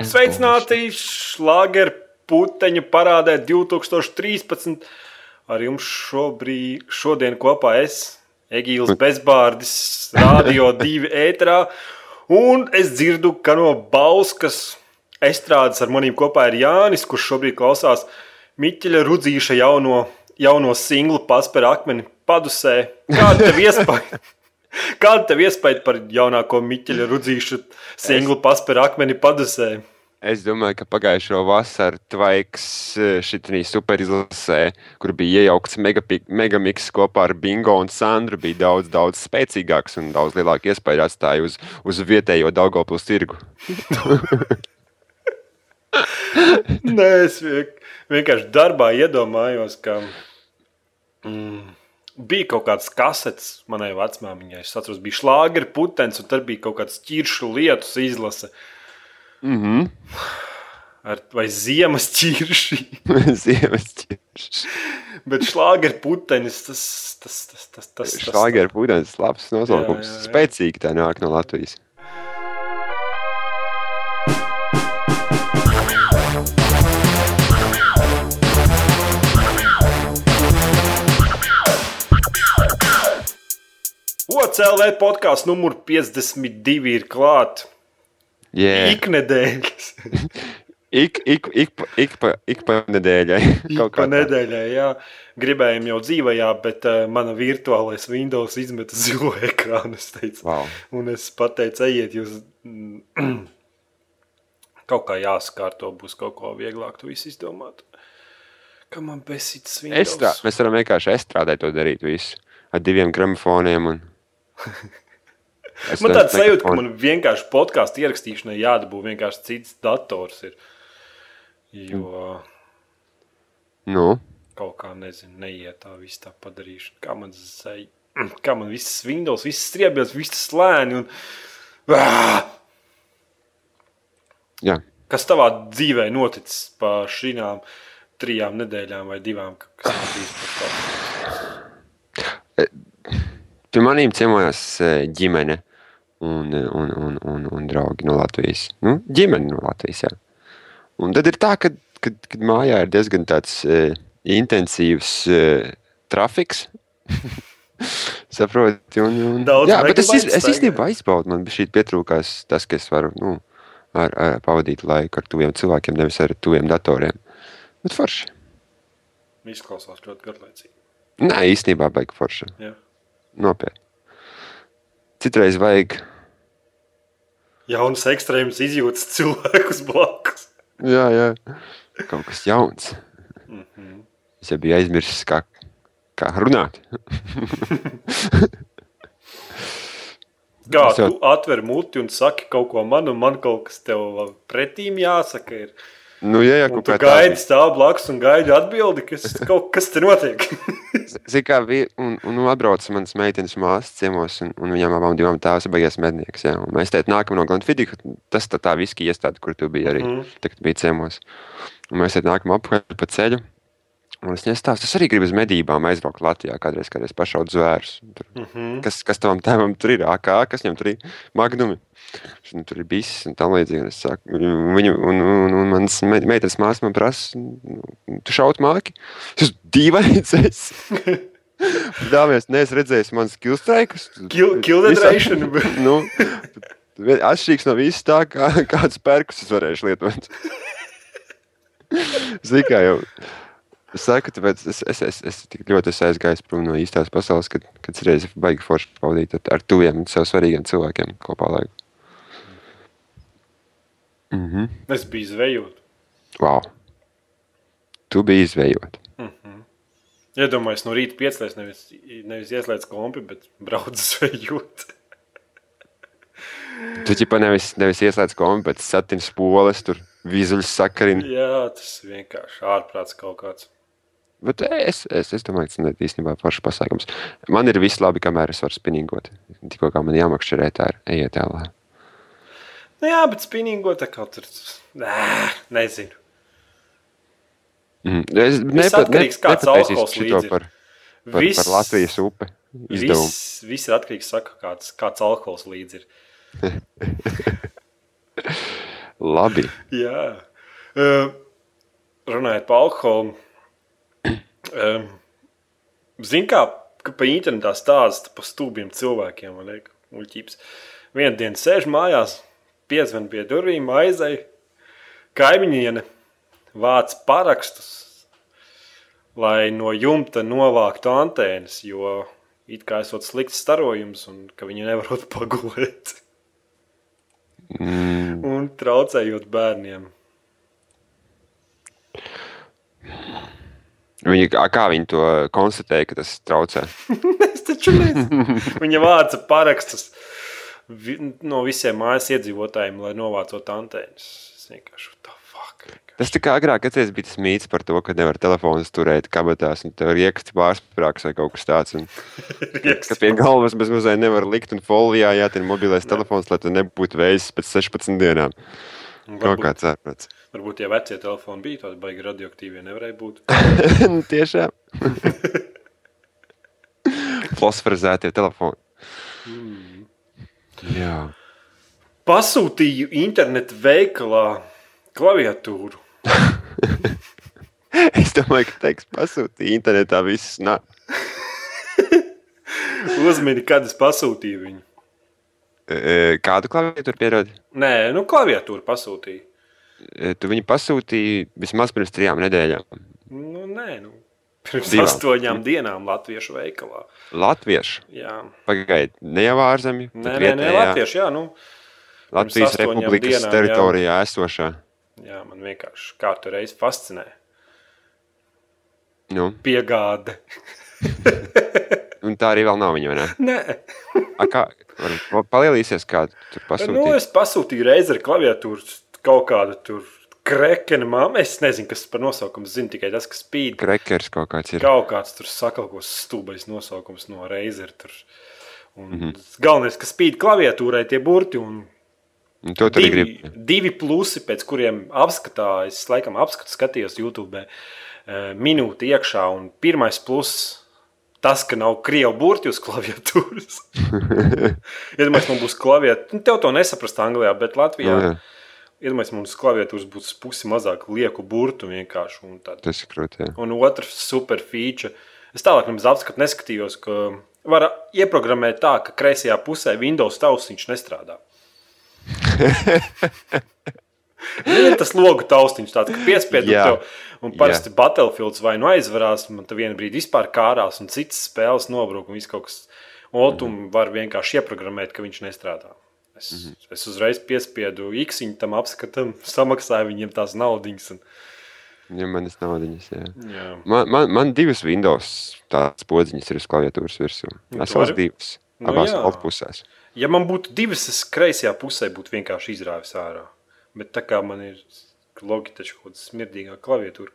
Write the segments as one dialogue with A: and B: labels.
A: Sveicināti šlāgeru puteņu parādē 2013. Ar jums šobrīd, šodien kopā es, Egīls Bezbārdis, Rādio 2 ētrā. Un es dzirdu, ka no Bauskas estrādes ar maniem kopā ir Jānis, kurš šobrīd klausās Miķeļa Rudzīša jauno, jauno singlu Paspēr akmeni padusē. Kāda tev iespēja? Kāda tev iespēja par jaunāko Miķeļa Rudzīša singlu Paspēr akmeni padusē?
B: Es domāju, ka pagājušo vasaru Tvaiks šitā superizlasē, kur bija iejaukts megamiks kopā ar Bingo un Sandru, bija daudz, daudz spēcīgāks un daudz lielāku iespēju atstāja uz, uz vietējo Daugopils tirgu.
A: Nē, es vienk- vienkārši darbā iedomājos, ka mm, bija kaut kāds kasets manai vecmāmiņai. Es atceros, bija šlāgeri putekļi, un tur bija kaut kāds ķiršu lietus izlase.
B: Mm -hmm.
A: Ar, vai ziemas ķirši,
B: Ziemas ķiršs.
A: bet šlāgeri putekļs tas, tas, tas, tas, tas, tas,
B: Šlāgeru pūdenis, labs nosaukums. Spēcīgi tā nāk no Latvijas.
A: OCLV podkāsts numur 52 ir klāts.
B: Yeah.
A: Iknedēļas.
B: Ik, ik, ik, pa- ik, pa, ik pa nedēļai.
A: Kaut kā
B: tā.
A: nedēļā, jā. Gribējām jau dzīvajā, bet uh, mana virtuālais Windows izmeta zilo ekrānu. Es teicu,
B: Wow.
A: un es pateicu, ejiet, jūs kaut kā jāskārto, būs kaut ko vieglāk tu visu izdomāt. Kā man besītas Windows?
B: Estrā, mēs varam vienkārši estrādē to darīt visu. Ar diviem gramofoniem. Un...
A: Man tāds sajūta, ka man vienkārši podkāstu ierakstīšanai jādabū vienkārši cits dators. Ir. Jo
B: Nu,
A: kaut kā nezinu, neiet tā viss tā padarīšana. Kā man zai, kā man viss Windows, viss striebjas, viss slēni. Un... Ah!
B: jā.
A: Kas tavā dzīvē noticis pa šīm trijām nedēļām vai divām? ka- Kas bijis par to?
B: Pie maniem ciemojās eh, ģimene un, eh, un, un, un, un draugi no Latvijas. Nu, ģimene no Latvijas. Jā. Un tad ir tā, ka kad, kad mājā ir diezgan tāds uh, intensīvs uh, trafiks. Saproti, un, un,
A: Daudz
B: jā, bet es, es īstenībā izbaudu, man šī pietrūkās tas, ka es varu nu, ar, ar, pavadīt laiku ar tuviem cilvēkiem, nevis ar tuviem datoriem. Bet forši.
A: Izklausās ļoti garlaicīgi.
B: Nē, īstenībā baigi forši.
A: Jā.
B: Nopietni. Citreiz vajag
A: Jauns ekstrēms izjūtas cilvēkus blakus.
B: Jā, jā. Kaut kas jauns.
A: Mhm.
B: Es jau biju aizmirsis, kā, kā runāt.
A: Kā
B: jau-
A: tu atver muti un saki kaut ko man, un man kaut kas tev pretīm jāsaka. Ir.
B: Nu,
A: Un
B: kaut
A: tu gaidi stāv blakus un gaidi atbildi, kas, kaut, kas te notiek.
B: Zini, kā bija, un, un nu, atbrauc manas meitenes māsas ciemos, un, un viņām abām divām tēvs ir beigas mednieks. Jā. Un mēs teikt, nākam no Glenfiddika, tas tā, tā viski iestāde, kur tu biji arī, mm. kad bija ciemos. Un mēs teikt, nākam apkārt pa ceļu. Un es nestāstu, es arī gribu uz medībām aizbraukt Latvijā, kādreiz, kādreiz pašaut zvērus. Tur,
A: Mhm.
B: kas, kas tavam tēvam tur ir? AK, kas viņam tur ir? Magnumi. Nu, tur ir bijis un tā līdzīgi. un saku, Viņu, un, un, un mans me- meitenes māsas man prasa, nu, tu šaut māki? Esmu dīvains. Es. Dāmies, neesmu redzējis manas kilstraikus.
A: Kill- Kilderation.
B: nu, atšķirīgs no viss tā, kā, kāds pērkus es varēšu lietot. Zini, kā jau. Es saku, tāpēc es, es, es, es tik ļoti esmu aizgājis prom no īstās pasaules, kad, kad es reizē baigi forši pavadīt ar, ar tuviem sev svarīgiem cilvēkiem kopā laiku. Mhm.
A: Es biju zvejot.
B: Wow. Tu biji izvējot.
A: Iedomājos, no rīta piecēlēs, nevis, nevis ieslēdz kompi, bet brauc zvejot.
B: Tu ķipa nevis, nevis ieslēdz kombi, bet satīns poles, tur vizuļs sakarini.
A: Jā, tas vienkārši ārprāts kaut kāds.
B: Bet es, es, es domāju, tas ir īstenībā foršs pasākums. Man ir viss labi, kamēr es varu spinningot. Tikko kā man jāmakšķerē, tā ir ejiet tālāk.
A: Nu, jā, bet spinningo tā kā tur. Nē, nezinu.
B: Mm. Es
A: atkarīgs, kāds alkohols
B: šito
A: līdzi ir.
B: par, par,
A: Viss-
B: par Latvijas upe izdevumu.
A: Viss, viss ir atkarīgs no tā, kāds, kāds alkohols līdzi ir.
B: Labi.
A: Jā. Uh, runājot par alkoholu. Uh, Zini, kā pa internetā stāsta par stūbiem cilvēkiem. man liek, muļķības. Vienu dienu sēž mājās, piezvan pie durvīm, aizēja kaimiņiene, vāc parakstus, lai no jumta novāktu antēnas, jo it kā esot slikts starojums un ka viņi nevarot pagulēt.
B: Mm,
A: Un traucējot bērniem.
B: Viņi, kā viņi to konstatēja, ka tas traucē?
A: Es taču nezinu. Viņa vāca parakstus vi, no visiem mājas iedzīvotājiem, lai novācot antēnas. Es vienkārši tā fuck.
B: Tas tā kā agrāk atceries, bija tas mīts par to, ka nevar telefonus turēt kabatās, un tev ir ieksts pārsprāgs vai kaut kas tāds. Un, ka pie galvas bez mazliet nevar likt, un folijā jātin mobilais telefons, lai tu nebūtu vējis pēc 16 dienām. Kaut
A: Varbūt,
B: kā tāds.
A: Varbūt, ja vecie telefoni bija tādi baigi radioaktīvi, nevarēja būt.
B: Tiešām. Fosforizētie telefoni.
A: Mm.
B: Jā.
A: Pasūtīju internetu veikalā klaviatūru.
B: Es domāju, ka teiks, pasūtīja internetā viss. Nā.
A: Uzmini, kad es pasūtīju viņu.
B: E, Kādu klaviatūru pierodi?
A: Nē, nu, klaviatūru pasūtīju.
B: E, Tu viņu pasūtīji vismaz pirms trijām nedēļām.
A: Nu, nē, nu, pirms
B: Divām.
A: astoņām dienām Latviešu veikalā.
B: Latviešu.
A: Jā,
B: Pagaidiet, ne jau ārzemju,
A: nē, nē, nē Latviešu. Jā, nu,
B: Latvijas Republikas
A: dienām, jā.
B: teritorijā esošā.
A: jā, man vienkārši kārtu reizi fascinē.
B: Nu,
A: Piegāde.
B: un tā arī vēl nav viņa. vai ne?
A: Nē,
B: A, kā, var, palielīsies, kā tur
A: nu,
B: pasūtīt.
A: es pasūtīju reizi ar klaviatūru kaut kādu tur krekenu māmu. Es nezinu, kas par nosaukumu zinu, tikai tas, kas spīd.
B: Krekers kaut kāds ir.
A: Kaut kāds tur sakalpos stulbais nosaukums no Razer. Tur. Un mm. -hmm. Galvenais, kas spīd klaviatūrai, tie burti un
B: Un to
A: divi,
B: grib.
A: divi plusi, pēc kuriem apskatā, es laikam apskatu, skatījos YouTube eh, minūti iekšā. Un pirmais pluss, tas, ka nav krievu burti uz klaviatūras. Iedomājieties, man būs klaviatūra. Nu, tev to nesaprast Anglijā, bet Latvijā.
B: Nu, jā,
A: Iedomājieties, mums klaviatūras būs pusi mazāk lieku burtu vienkārši. un tad
B: tas ir krūti. jā.
A: Un otrs super feature. Es tālāk nemaz apskatu neskatījos, ka var ieprogrammēt tā, ka kreisajā pusē Windows taustiņš nestrādā. Ir tas logu taustiņš, tāds, ka piespiedu
B: Jā.
A: tev, un parasti Battlefields vai nu aizvarās, man te vienā brīdī vispār kārās, un citas spēles nobrūk, un viss kaut kas. Un tu var vienkārši ieprogrammēt, ka viņš nestrādā. Es, mm -hmm. es uzreiz piespiedu X tam apskatam, samaksāju viņiem tās naudiņas. Un,
B: Ja manas naudiņas, jā.
A: jā.
B: Man, man, man divas Windows tādas podziņas ir uz klaviatūras virsū.
A: Nu,
B: Es
A: tu
B: esmu divas.
A: Nu,
B: Abās
A: jā.
B: altpusēs.
A: Ja man būtu divas, es kreisajā pusē būtu vienkārši izrāvis ārā. Bet tā kā man ir logiski kaut kāda smirdīgā klaviatūra,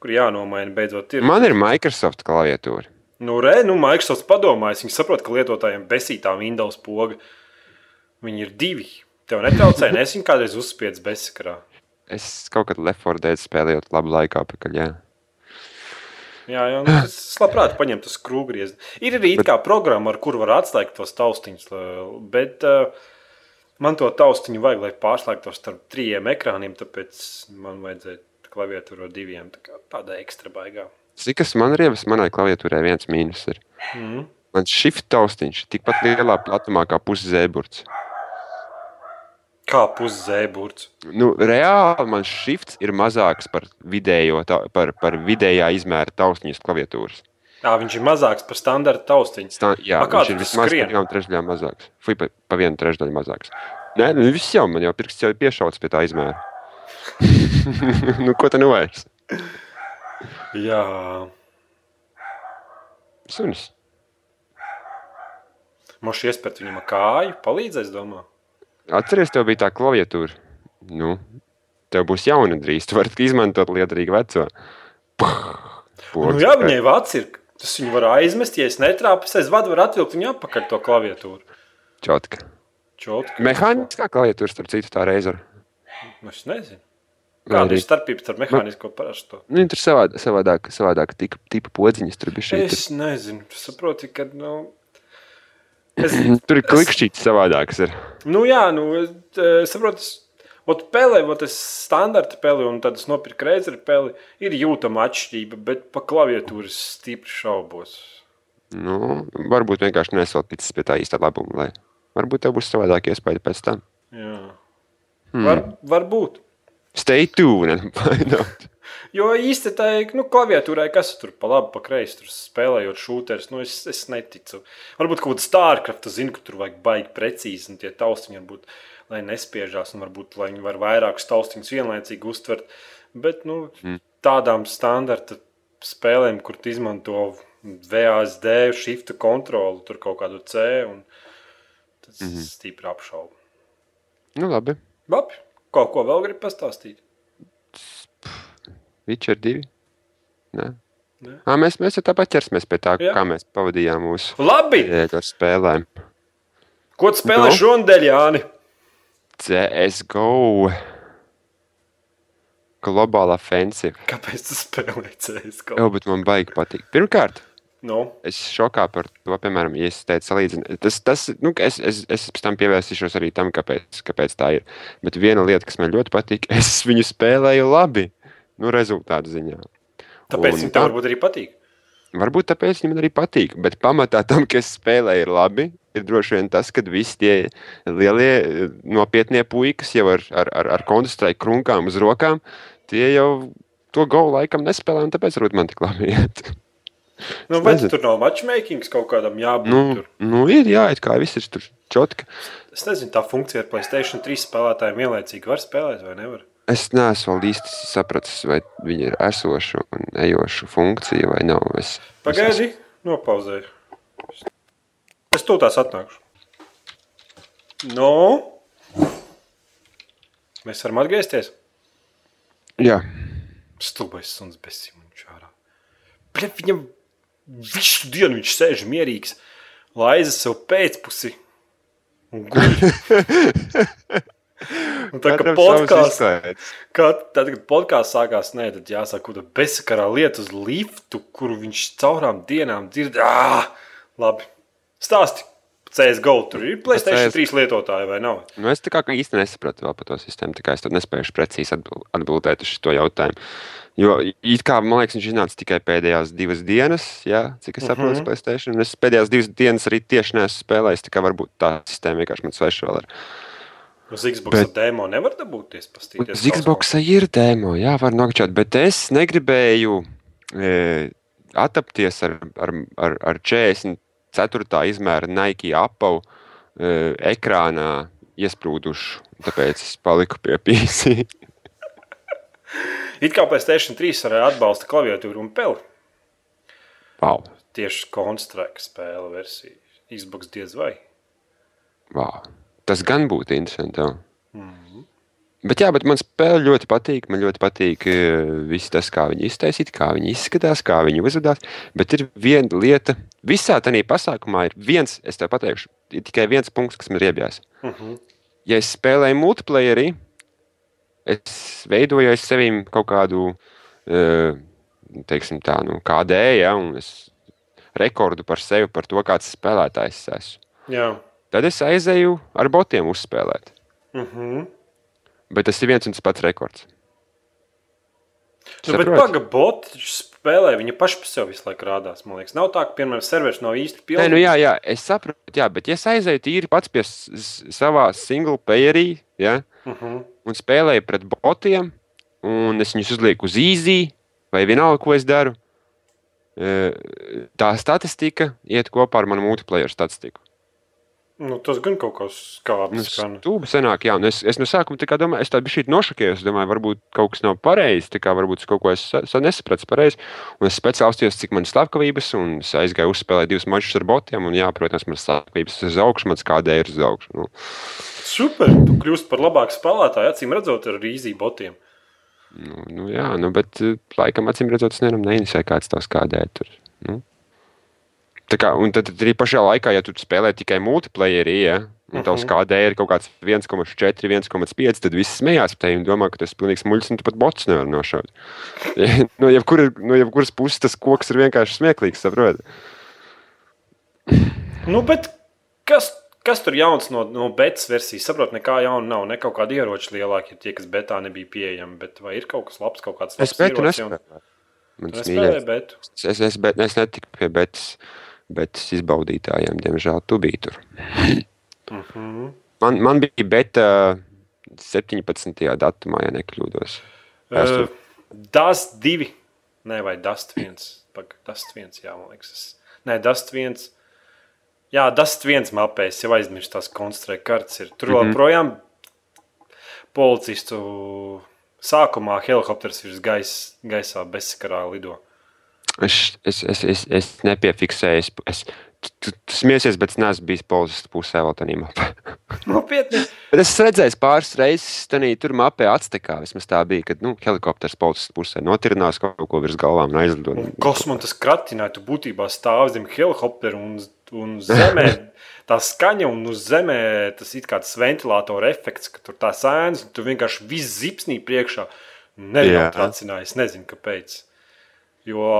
A: kur jānomaina beidzot ir.
B: Man ir Microsoft klaviatūra.
A: Nu, re, nu, Microsoft padomājis, viņi saprot, ka lietotājiem besītā Windows poga. Viņi ir divi. Tev netraucēja, nes viņi kādreiz uzspiedz bezsakarā.
B: Es kaut kad Left 4 Dead spēlēju labu laiku apakaļ. Jā.
A: Jā, jā nu, es labprāt paņemtu to skrūvgriezni. Ir arī it kā programma, ar kuru var atslēgt tos taustiņus, bet uh, man to taustiņu vajag, lai pārslēgtos starp trījiem ekrāniem, tāpēc man vajadzēja klaviatūru ar diviem. Tā kā tāda ekstra baigā.
B: Cik tas man ir ievas, manai klaviatūrai viens mīnus ir.
A: Mm.
B: Man shift taustiņš ir tikpat lielā platumā kā pusi zēburts.
A: Kā puszēburts.
B: Nu, reāli man shifts ir mazāks par vidējo, tā, par, par vidējā izmēra taustiņas klaviatūras.
A: Jā, viņš ir mazāks par standarta taustiņu.
B: Tā, jā,
A: A, kā
B: viņš ir vismaz
A: skrien?
B: par divām trešdaļām mazāks. Fui, pa, pa vienu trešdaļu mazāks. Nē, nu viss jau man jau pirksts jau ir piešauts pie tā izmēra. nu, ko tu nu vairs?
A: Jā,
B: Sunis.
A: man šī iespēja viņam kāju palīdzēs, domā.
B: Atceries, tev bija tā klaviatūra. Nu, tev būs jauna drīz. Tu vari izmantot liederīgu veco.
A: Nu, jā, viņai vats ir. Tas viņu var aizmest, ja es netrāpu, es vadu, var atvilkt viņu apakaļ to klaviatūru.
B: Čotka.
A: Čotki.
B: Mehāniskā klaviatūra, starp citu, tā reize.
A: Nu, Es nezinu. Kāda ir starpība starp mehānisko un parasto?
B: Nu, tur savād, savādāk, savādāk tipa podziņas. Tur bija šī.
A: Es nezinu. Tu saproti, ka. Nu, es,
B: Tur, ir klikšķītis savādāks. Ir.
A: nu jā, nu, saprotu. Ot, peli, ot, es standarta peli un tad es nopirku reizeri peli, ir jūtama atšķirība, bet pa klaviatūras stipri šaubos.
B: Nu, varbūt vienkārši nesot ticis pie tā īsta labuma, lai varbūt tev būs savādāk iespēja pēc tam.
A: Jā. Hmm. Var, varbūt.
B: Stay tuned, find out.
A: Jo īsti tā ir nu, klaviatūrai, kas tur pa labi, pa kreisi tur spēlējot šūterus. Nu, es, es neticu. Varbūt kaut kāda StarCraft, zinu, ka tur vajag baigi precīzi un tie taustiņi varbūt lai nespiežās, un varbūt lai viņi var vairākus taustiņus vienlaicīgi uztvert. Bet nu, mm. tādām standarta spēlēm, kur tu izmanto VSD, shift kontroli, tur kaut kādu C, un tas mm -hmm. stipri apšaubu.
B: Nu, labi.
A: Labi. Kaut ko vēl gribi pastāstīt?
B: Witcher 2? Nē. Nā, mēs, mēs jau tāpat ķersimies pie tā, Jā. kā mēs pavadījām mūsu spēlēm.
A: Ko tu spēlē no? šonadēļ, Jāni?
B: CSGO. Globāla ofensiva.
A: Kāpēc tu spēlē CSGO?
B: Jā, bet man baigi patīk. Pirmkārt,
A: no.
B: es šokā par to, piemēram, ja es teicu, salīdzināt. Tas, tas, nu, es, es, es pēc tam pievērsīšos arī tam, kāpēc, kāpēc tā ir. Bet viena lieta, kas man ļoti patīk, es viņu spēlēju labi, nu, rezultātu ziņā.
A: Tāpēc viņam tā varbūt arī patīk.
B: Varbūt tāpēc viņam arī patīk, bet pamatā tam, ka es spēlēju labi, ir droši vien tas, ka visi tie lielie, nopietnie puikas jau ar, ar, ar, ar kontrastraiku krunkām uz rokām, tie jau to golu laikam nespēlē, un tāpēc varbūt man tik labi iet.
A: Nu, vai tur nav matchmaking kaut kādam jābūt?
B: Nu,
A: tur?
B: nu ir, jā, it kā viss ir tur čotka.
A: Es nezinu, tā funkcija ar Playstation 3 spēlētājiem vienlaicīgi var spēlēt vai nevar?
B: Es neesmu vēl īsti sapratis, vai viņa ir esoša un ejoša funkcija vai nav. Es,
A: Pagaidi, es... nopauzēju. Es to tās atnākšu. No. Mēs varam atgriezties?
B: Jā.
A: Stulbais suns bez simuņš ārā. Bļa, viņam visu dienu viņš sēž mierīgs, laiza sev pēcpusi un guļ. Tā kā podkāsts, tad, kad podkāsts sākās, nē, tad jāsaka, ka bezsakarā lieta uz liftu, kuru viņš caurām dienām dzird. Ah, labi, stāsti. CSGO tur ir Placēta 3 lietotāji vai nav?
B: Nu, es tā kā īsti nesapratu vēl par to sistēmu, tā kā es nespēju precīzi atbildēt uz šo jautājumu. Jo it kā man liekas, viņš iznāca tikai pēdējās divas dienas, jā, cik es saprotu, uh -huh. Placēta. Es pēdējās divas dienas arī tieši neesmu spēlējis, tā kā varbūt tā sistēma vienkārši man sveša vēl ir.
A: Uz Xbox bet, demo nevar dabūties.
B: Uz Xbox ir demo, jā, var nokļūt, bet es negribēju e, attapties ar, ar, ar, ar 44. izmēra Nike apavu e, ekrānā iesprūdušu. Tāpēc es paliku pie PC.
A: It kā PlayStation 3 arī atbalsta klaviatūru un peli.
B: Wow.
A: Tieši konstrukta spēle versija. Xbox diez vai.
B: Wow. Tas gan būtu interesanti. Mm -hmm. Bet, jā, bet man spēle ļoti patīk. Man ļoti patīk e, viss tas, kā viņi iztaisīja, kā viņi izskatās, kā viņi uzvedās. Bet ir viena lieta, visā tajā pasākumā ir viens, es tev pateikšu, ir tikai viens punkts, kas man riebjās. Mm -hmm. Ja es spēlēju multiplayerī, es veidoju aiz sevīm kaut kādu, e, teiksim, tā, nu, KD, ja, un es rekordu par sevi, par to, kāds spēlētājs esmu.
A: Jā.
B: Tad es aizēju ar botiem uzspēlēt.
A: Mm -hmm.
B: Bet tas ir viens un tas pats rekords.
A: Nu, bet paga boti spēlē, viņa paši par sevi visu laiku rādās. Man liekas, nav tā, ka, piemēram, serveris nav īsti pilns.
B: Nē, nu jā, jā, es saprotu, jā, bet ja es aizēju tīri pats pie savā single playerī, ja,
A: mm -hmm.
B: un spēlēju pret botiem, un es viņus uzlieku uz īzī, vai vienalga, ko es daru, e, tā statistika iet kopā ar manu multiplayer statistiku.
A: Nu, tas gan kaut kas tāds -
B: nu, stūbi senāk, jā. Es, es no sākuma domāju, es tādu biju nošokējies. Es domāju, varbūt kaut kas nav pareizi. Tā kā varbūt kaut ko es, nesapratu pareizi. Un es speciāli skatījos, cik man ir slepkavības. Un es aizgāju uzspēlēt divus mačus ar botiem. Un, jā, protams, man ir slepkavības uz augšu, mans kādē ir uz augšu. Nu.
A: Super! Tu kļūsi par labāku spēlētāju, acīm redzot, ar īzī botiem.
B: Nu, nu, jā, nu, bet laikam, acīm redzot, es nevaru neinteresēt, kāds tavs kādē tur. Nu. Kā, un tad, arī pašā laikā, ja tu spēlē tikai multiplayerī, ja, un tavs mhm. KD ir kaut kāds 1,4, 1,5, tad viss smējās par tevi un domā, ka tas ir pilnīgs muļķis, un tu pat bots nevar nošaut. no, jebkur, no jebkuras puses tas koks ir vienkārši smieklīgs, saproti?
A: Nu, bet kas, Kas tur jauns no, no betas versijas? Saprotu, nekā jauna nav. Ne kaut kāda ieroča lielāka, ir tie, kas betā nebija pieejami. Bet vai ir kaut kas labs, kaut kāds labs
B: Es betu. Mans
A: Tu nespēlēji
B: mīļākais.
A: betu.
B: Es, es, bet, es netiku pie betas, betas izbaudītājiem, diemžēl tu biji tur.
A: Mhm.
B: Man, man bija beta 17. datumā, ja nekļūdos.
A: Uh, Dust 2. Nē, vai Dust 1. Pag, Dust 1, jā, man liekas. Es... Nē, Dust 1. Jā, Dust 1 mapē. Es jau aizmirsu tās konstruēta kartes. Ir. Tur
B: Mhm.
A: joprojām policistu sākumā helikopters virs gais, gaisā bezsakarā lido.
B: Es, es, es, es, es nepiefiksēju. Es, es, tu, tu, tu smiesies, bet es neesmu bijis policists pusē vēl tādā mapā.
A: Nopietni.
B: Bet es redzēju pāris reizes, tanī, tur mapē atstekā. Vismaz tā bija, kad nu, helikopters policists pusē notirinās kaut ko virs galvām un aizlido.
A: Un kosmonauts kratināja, tu būtībā stāv zem helikoptera un, un zemē tā skaņa, un uz zemē tas ir kā tas ventilatora efekts, ka tur tā sēnes, un tu vienkārši viss zipsnī priekšā. Tracināja, es nezinu, kāpēc. Jo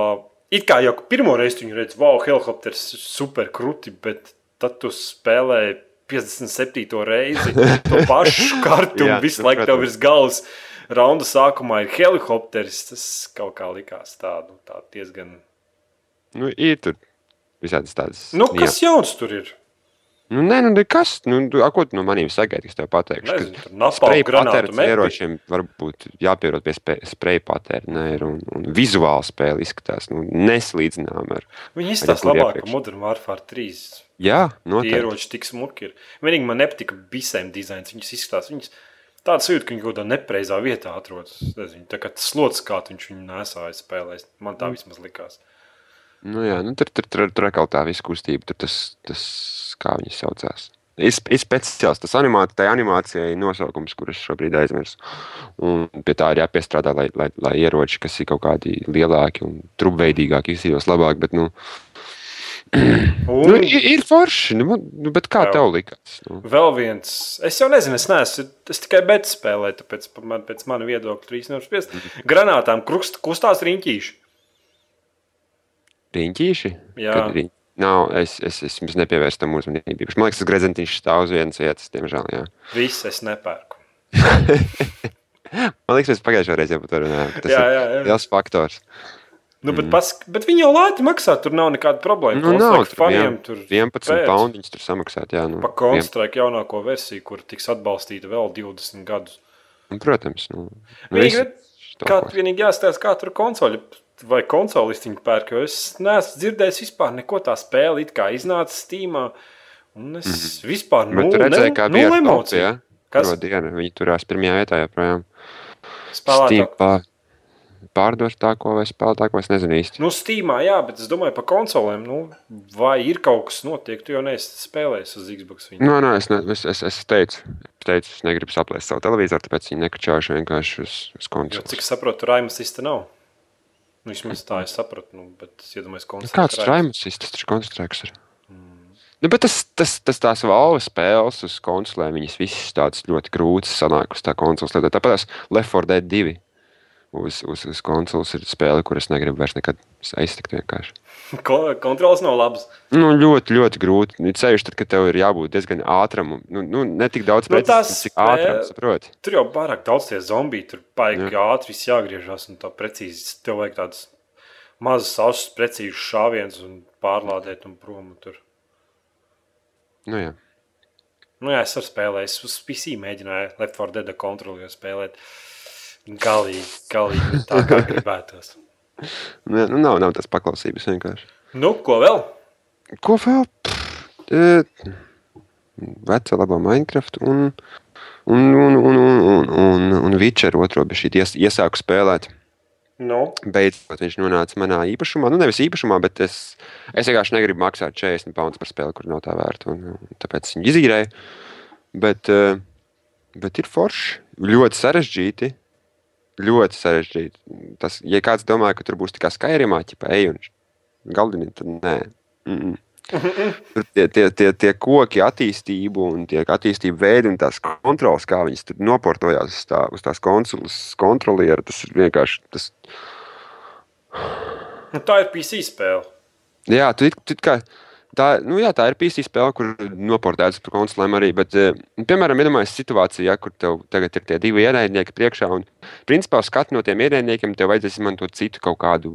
A: it kā jau pirmo reizi viņi redz, wow, helikopters ir super krūti, bet tad tu spēlē 57. reizi to pašu kartu un visu
B: nu,
A: laiku tev virs galvas. Raunda sākumā ir helikopters. Tas kaut kā likās tādu tā diezgan.
B: Nu, ir tur visādas tādas.
A: Nu, kas jauns tur ir?
B: Nu, nē, nu, kas? Nu, a, ko tu no maniem sagaidi, kas tev pateikšu? Spreja
A: meti.
B: ieročiem varbūt jāpierod pie spreja patēriņa. ir, Un, un vizuāli spēle izskatās nu, neslīdzinām ar.
A: Viņi izstāsta labāk, ka. Modern Warfare 3
B: Jā, noteikti.
A: ieroči tik smuki ir. Vienīgi man nepatika bisēm dizains. Viņas izskatās, viņas tāda sajūta, ka viņi kaut kādā nepreizā vietā atrodas. Es Nezinu, tā kā tas slots, kā viņš viņu nesāja spēlēs. Man tā vismaz likās.
B: Nu, jā, nu, tur tur tur tur atkal tā visa kustība, tur tas, tas kā viņi saucās. Ir, sp- ir speciāls tas animācija, tā animācija ir nosaukums, kurus šobrīd aizmirsu. Un pie tā ir jāpiestrādā, lai, lai, lai ieroči, kas ir kaut kādi lielāki un trupveidīgāki, izsījos labāk. Bet, nu,
A: Un
B: nu, ir, ir forši, nu, nu, bet kā
A: Jā.
B: tev likās? Nu,
A: vēl viens, es jau nezinu, es neesmu, es tikai betu spēlēju, tāpēc man, pēc mana viedokļa 3 nevar spiest. Granātām kustās riņķīši.
B: Riņķīši?
A: Jā.
B: Riņ... Nav, es, es, es jums nepievērstu tam uzmanību. Man liekas, tas grezentiņš stāv uz vienas vietas, diemžēl. Jā.
A: Viss es nepērku.
B: Man liekas, mēs pagājušajā reizē par to runājām. Tas
A: Jā,
B: ir
A: jā, jā.
B: liels faktors.
A: Nu, bet, pas, bet viņi jau lēti maksā, tur nav nekāda problēma.
B: Nu, nav, tur
A: faniem
B: vien-
A: tur
B: 11
A: pēc.
B: poundiņus tur samaksāt. Jā, nu,
A: Pa konstrakt jaunāko versiju, kur tiks atbalstīta vēl 20 gadus.
B: Nu, protams, nu, nu,
A: Vienīgi, Kā vienīgi jāstāsta, kā tur konsoļi vai konsolisti viņi pērk, jo es neesmu dzirdējis vispār neko tā spēle, it kā iznāca Steamā. Un es mm -hmm. vispār
B: Mhm. Bet
A: nu,
B: tu redzēji, kā bija
A: emociju.
B: jā?
A: Kas?
B: Dienu viņi turās pirmajā vietā joprojām.
A: Spēlētāk.
B: Steam pār, pārdošāko vai spēlētāko, es nezinu īsti.
A: Nu, Steamā, jā, bet es domāju par konsolēm. Nu, vai ir kaut kas notiek? Tu jau neesi spēlējis uz Xbox. Viņu.
B: Nu, nē, es, ne, es, es, es teicu, teicu, es negribu saplēst savu televizoru, tāpēc viņi nekačāšu vienkārši uz, uz
A: Jo,
B: konsoles.
A: cik saprotu, Raimas īsti nav. Nu, vismaz tā es sapratu, nu, bet es iedomājos,
B: Nu, Kāds
A: Raimas.
B: raimus ir? Tas taču konstrukts ir.
A: Mm.
B: Nu, bet tas, tas, tas tās valves spēles uz konsolēm, viņas visas tādas ļoti grūtas sanāk uz tā konsoles. Tāpat tās Left 4 Dead 2 uz, uz, uz konsoles ir spēle, kuras negribu vairs nekad aiztikt vienkārši.
A: Ko- Kontrols nav labs.
B: Nu, ļoti, ļoti grūti. Ir ceļš, tad, kad tev ir jābūt diezgan ātram. Nu, nu, ne tik daudz
A: Nu,
B: precīzi, cik ātram, saproti.
A: Tur jau pārāk daudz tie zombiji, tur baigi ātri viss jāgriežas un tā precīzi. Tev vajag tādas mazas asas, precīzas šāvienus un pārlādēt un prom. un Tur.
B: Nu, jā.
A: Nu, jā, es ar spēlēju, es uz PC mēģināju Left 4 Dead kontroli spēlēt. Galīgi, galīgi tā kā gribētos.
B: Jā, nu, nav, nav tās paklausības vienkārši.
A: Nu, ko vēl?
B: Ko vēl? Pff, e, Veca labā Minecraft un, un, un, un, un, un, un, un Witcher otro šī ies, iesāku spēlēt.
A: Nu,
B: Beidzot viņš nonāca manā īpašumā. Nu, nevis īpašumā, bet es, es vienkārši negribu maksāt 40 pounds par spēli, kur nav tā vērta. Un, un tāpēc viņu izīrēju. Bet, e, bet ir forši. Ļoti sarežģīti. Ļoti sarežģīti. Tas, ja kāds domā, ka tur būs tikai Skyrimā, ķipa, ej un galdini, tad nē. Mm -mm. Tur tie, tie, tie, tie koki, attīstību un tie attīstību veidi un tās kontrols, kā viņas tur noportojās uz, tā, uz tās konsoles kontrolieru, tas ir vienkārši. Tas,
A: nu, tā ir PC spēle.
B: jā, tu, tu it kā Tā, nu, jā, tā ir PC spēle, kur noportēts par konsolēm arī. Bet, eh, piemēram, iedomājieties situāciju, ja, kur tev tagad ir tie divi ierēdnieki priekšā. Un, principā, uz katru no tiem ierēdniekiem tev vajadzēs izmantot citu kaut kādu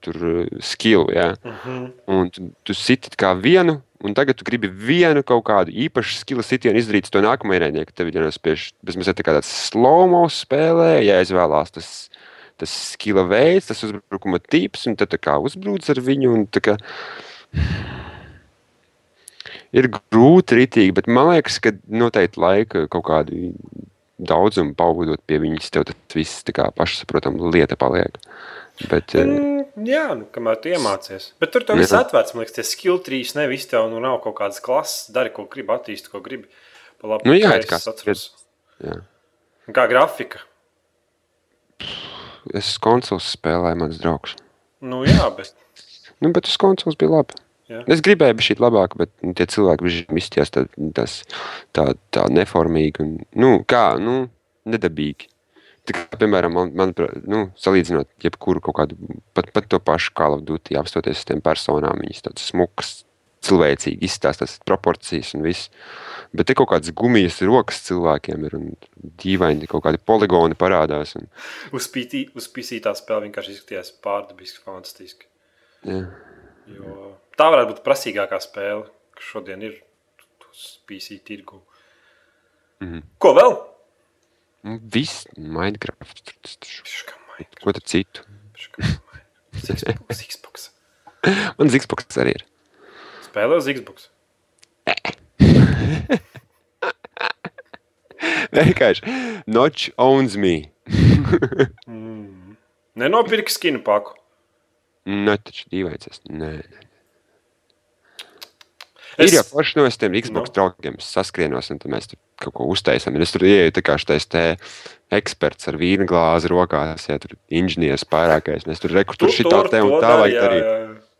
B: tur, skilu. Ja. Uh -huh. Un tu, tu siti kā vienu, un tagad tu gribi vienu kaut kādu īpašu skilu sitienu izdarīt to nākamo ierēdnieku. Tev ir jānospiež bezmazliet tā kā tāds slow-mo spēlē, jāizvēlās tas. Tas skila veids, tas uzbrukuma tips, un tad kā uzbrūc ar viņu. Un, kā, ir grūti ritīgi, bet man liekas, ka noteikti laika kaut kādu daudzumu pavadot pie viņas, tev tas viss tā kā pašsaprotama lieta paliek. Bet,
A: mm, jā, nu, kamēr tu iemācies. Bet tur tas viss atvērts. Man liekas, tie skill trīs nevis tev nu, nav kaut kādas klases. Dari, ko gribi, attīsti, ko gribi. Pa labi,
B: nu, jā, kā,
A: atceros.
B: Jā.
A: Kā grafika.
B: Es konsoles spēlēju, mans draugs.
A: Nu, jā, bet.
B: nu, bet uz konsoles bija labi. Jā. Es gribēju būt šī labāka, bet nu, tie cilvēki izties tā, tas, tā, tā neformīgi un nu, kā, nu, nedabīgi. Tā kā, piemēram, man, man, nu, salīdzinot jebkuru kaut kādu, pat, pat to pašu Call of Duty, apstoties uz tiem personām, viņas tādas smukas, cilvēcīgi izstāstās proporcijas un viss. Bet te kaut kādas gumijas rokas cilvēkiem ir un dīvaini kaut kādi poligoni parādās. Un...
A: Uz PC, uz PC tā spēle vienkārši izskatījās pārdabiski, fantastiski.
B: Jā.
A: Jo tā varētu būt prasīgākā spēle, kas šodien ir PC tirgu.
B: Mm -hmm.
A: Ko vēl?
B: Nu, viss Minecraft.
A: Minecraft.
B: Ko tad citu?
A: Xbox.
B: Man Xbox arī ir.
A: Spēlē uz Xbox.
B: Vienkārši Notch owns me.
A: mm. Nenopirka skinu paku.
B: Nē, taču dīvains. Nē, nē. Es... Ir jau forši no tiem Xbox no. draugiem saskrienos, un mēs tur kaut ko uztaisām. Es tur ieju tā kā šis te eksperts ar vīna glāzi rokās, ja tur inženieris pārākais. Mēs tur rekur, tur šitā te un tā vajag arī.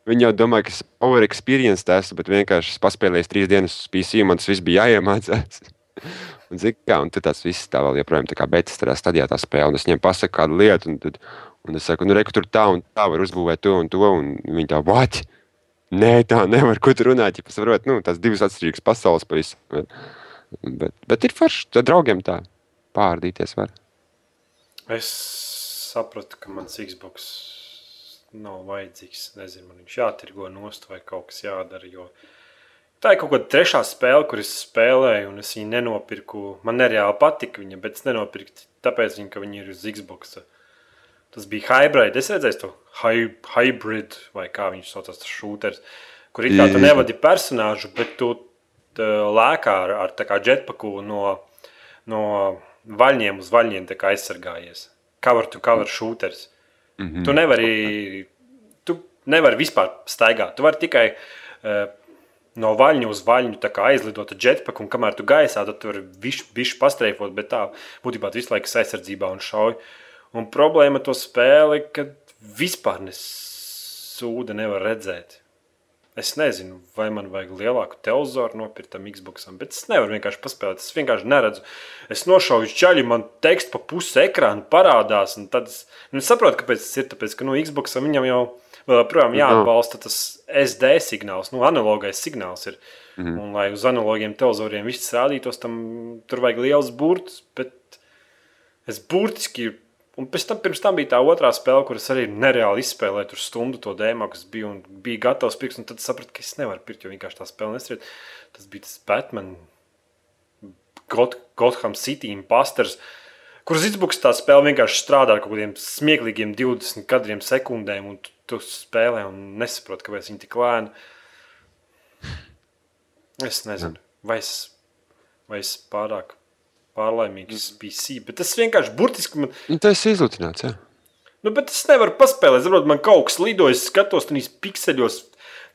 B: Viņi jau domā, ka es over experience esmu, bet vienkārši paspēlējis trīs dienas uz PC, man tas viss bija jāiemācās. un, zin, kā, un tas viss tā vēl joprojām tā kā betas tādā stadijā tā spēle, un es viņiem pasaku kādu lietu, un, tad, un es saku, nu, reku, tur tā un tā var uzbūvēt to un to, un viņi tā, what? Nē, tā nevar, ko tu runā. Ja saprot, nu, tās divas atšķirīgas pasaules pavisam. Bet, bet, bet ir forši, tad draugiem tā pārdīties var.
A: Es sapratu, ka mans Xbox nav vajadzīgs. Nezinu, man viņš jātirgo nost vai kaut kas jādara. Jo tā ir kaut kāda trešā spēle, kur es spēlēju, un es viņu nenopirku. Man nereāli patika viņa, bet es nenopirku tāpēc, viņa, ka viņi ir uz Xbox. Tas bija hybrid. Es redzēju to hybrid, vai kā viņš saucās, tas šūters, kur it kā tu nevadi personāžu, bet tu lēkā ar, ar tā kā jetpaku no, no vaļņiem uz vaļņiem aizsargājies. Cover to cover šūters. Mm -hmm. Tu nevari, tu nevari vispār staigāt. Tu vari tikai uh, no vaļņa uz vaļņu aizlidot ar jetpaku, un kamēr tu gaisā, tad tu vari višķi pastreifot, bet tā būtībā visu laiku aizsardzībā un šauj. Un problēma to spēli, ka vispār nesūda nevar redzēt. Es nezinu, vai man vajag lielāku televizoru nopirkt tam Xboxam, bet es nevaru vienkārši paspēlēt. Es vienkārši neredzu. Es nošauju ķaļi, man teksts pa pusi ekrāna parādās. Tad es nu, saprotu, kāpēc tas ir. Tāpēc, ka no nu, Xboxam viņam jau joprojām jāatbalsta tas SD signāls, nu, analogais signāls. Ir. Mm -hmm. Un, lai uz analogiem televizoriem viss rādītos, tam tur vajag liels burts. Bet es burtiski Un pēc tam, tam bija tā otrā spēle, kuras arī nereāli izspēlēju. Tur stundu to dēmu, kas bija un bija gatavs pirkt. Tad sapratu, ka es nevaru pirkt, jo vienkārši tā spēle nestrādāja. Tas bija tas Batman, God, Gotham City imposters, kuras Xbox tā spēle vienkārši strādā ar kaut kādiem smieklīgiem 20 kadriem sekundēm, un tu, tu spēlē un nesaproti, kāpēc viņi tik lēni. Es nezinu, vai es, vai es pārāk pārlaimīgs mm. PC. Bet tas vienkārši burtiski man.
B: Nu, tas ir izlutināts. Jā.
A: Nu, bet es nevaru paspēlēt. Zinot, man kaut kas lidojas, skatos tajos pikseļos.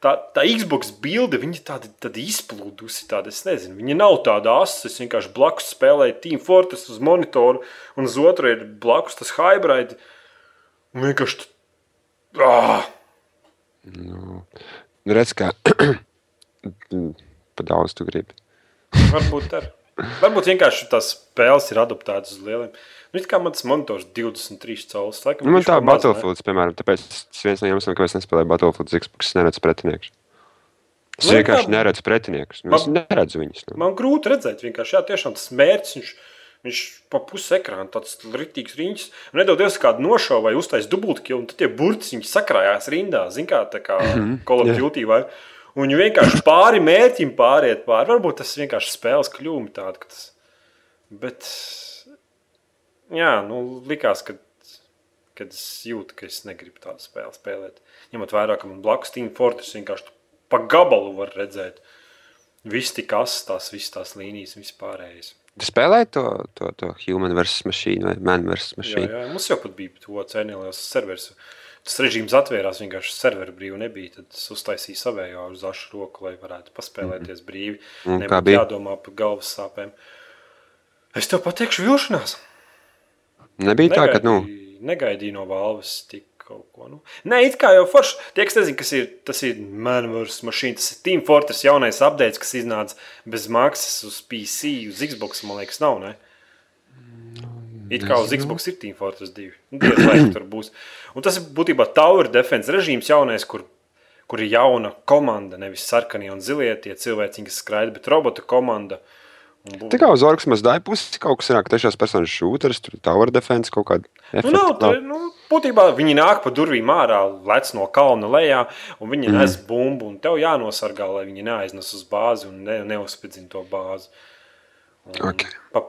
A: Tā, tā Xbox bilde, viņa tāda, tāda izplūdusi. Tāda, es nezinu, viņa nav tāda asa. Es vienkārši blakus spēlēju Team Fortress uz monitoru, un uz otru ir blakus tas hybrid. Un vienkārši. Ah!
B: Nu redz, kā pa daudz tu gribi.
A: Varbūt tā. Varbūt vienkārši tās spēles ir adaptētas uz lieliem. Nu, kā man tas monitors 23 cēlus.
B: Nu, man tā Battlefield, piemēram, tāpēc tas viens no iemesliem, kāpēc es nespēlēju Battlefield, Xbox neredz pretinieks. Es
A: Nu,
B: vienkārši
A: jā.
B: neredzu pretiniekus. Nu, es neredzu viņus. Nu.
A: Man grūti redzēt, vienkārši jā, tiešām tas mērķis. Viņš, viņš pa pusi ekrāna tāds rītīgs riņķis. Un Nedodies kādu nošaubu vai uztaisīt dubultkilu, un tad tie burti viņi sakrājās rindā. Zin kā tā kā Call of. Duty vai. Un viņi vienkārši pāri mērķim pāriet pāri. Varbūt tas vienkārši spēles kļūmi tāda, ka tas. Bet. Jā, nu likās, ka. Kad es jūtu, ka es negribu tādu spēli spēlēt. Ņemot vērā, ka man blakus Team Fortress vienkārši pa gabalu var redzēt. Viss tik asins, tās visas tās līnijas, vispārējais.
B: Tu spēlēji to, to, to Human vs. Machine vai Man vs.
A: Jā,
B: Machine?
A: jā, mums jau pat bija to cēnījās serveris. Tas režīms atvērās, vienkārši serveri brīvi nebija. Tad es uztaisīju savējo uz ašu roku, lai varētu paspēlēties brīvi.
B: Un kā
A: Nebūtu jādomā par galvas sāpēm. Es tev pateikšu, vilšanās.
B: Nebija tā, ka, nu,
A: negaidīju no valves tik kaut ko. Nu. Nē, it kā jau forši. Tie, kas nezina, kas ir, tas ir Manvers mašīna, tas ir Team Fortress jaunais updates, kas iznāca bez maksas uz PC, uz Xbox, man liekas, nav, ne? It kā uz Xbox ir Team Fortress 2. Nu, Diez vai tur būs. Un tas ir būtībā Tower Defense režīms jaunais, kur, kur ir jauna komanda, nevis sarkanie un zilie tie cilvēki, kas skraida, bet robotu komanda.
B: Tā kā uz orgas mazdāja pusi kaut kas ir, ka tiešās personas šūteris, tur tower defense kaut kāda.
A: Nu, nav, tā, nu, būtībā viņi nāk pa durvīm ārā, lec no kalna lejā, un viņi
B: Mhm.
A: nes bumbu. un Tev jānosargā, lai viņi neaiznes uz bāzi un ne, neuzspidzina to bāzi. Un
B: Ok.
A: Pa,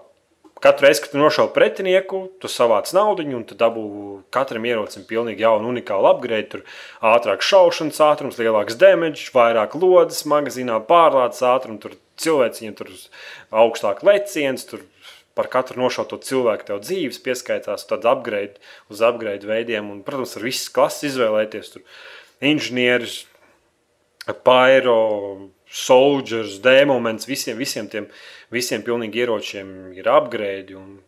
A: katru reizi, kad tu nošauji pretinieku, tu savāc naudu, un tu dabū katram ierocim pilnīgi jaunu, unikālu upgrade. Tur ātrāk šaušanas ātrums, lielāks damage, vairāk lodes, magazīnā pārlādes ātrums, tur cilvēciņiem tur augstāk leciens. Tur Par katru nošauto cilvēku tev dzīves pieskaitās, tad upgrade uz upgrade veidiem. Un, protams, ar visas klases izvēlēties. Tur inženieris, Pyro, Soldiers, Dēmons, visiem, visiem tiem visiem pilnīgi ieročiem ir upgrade. Un,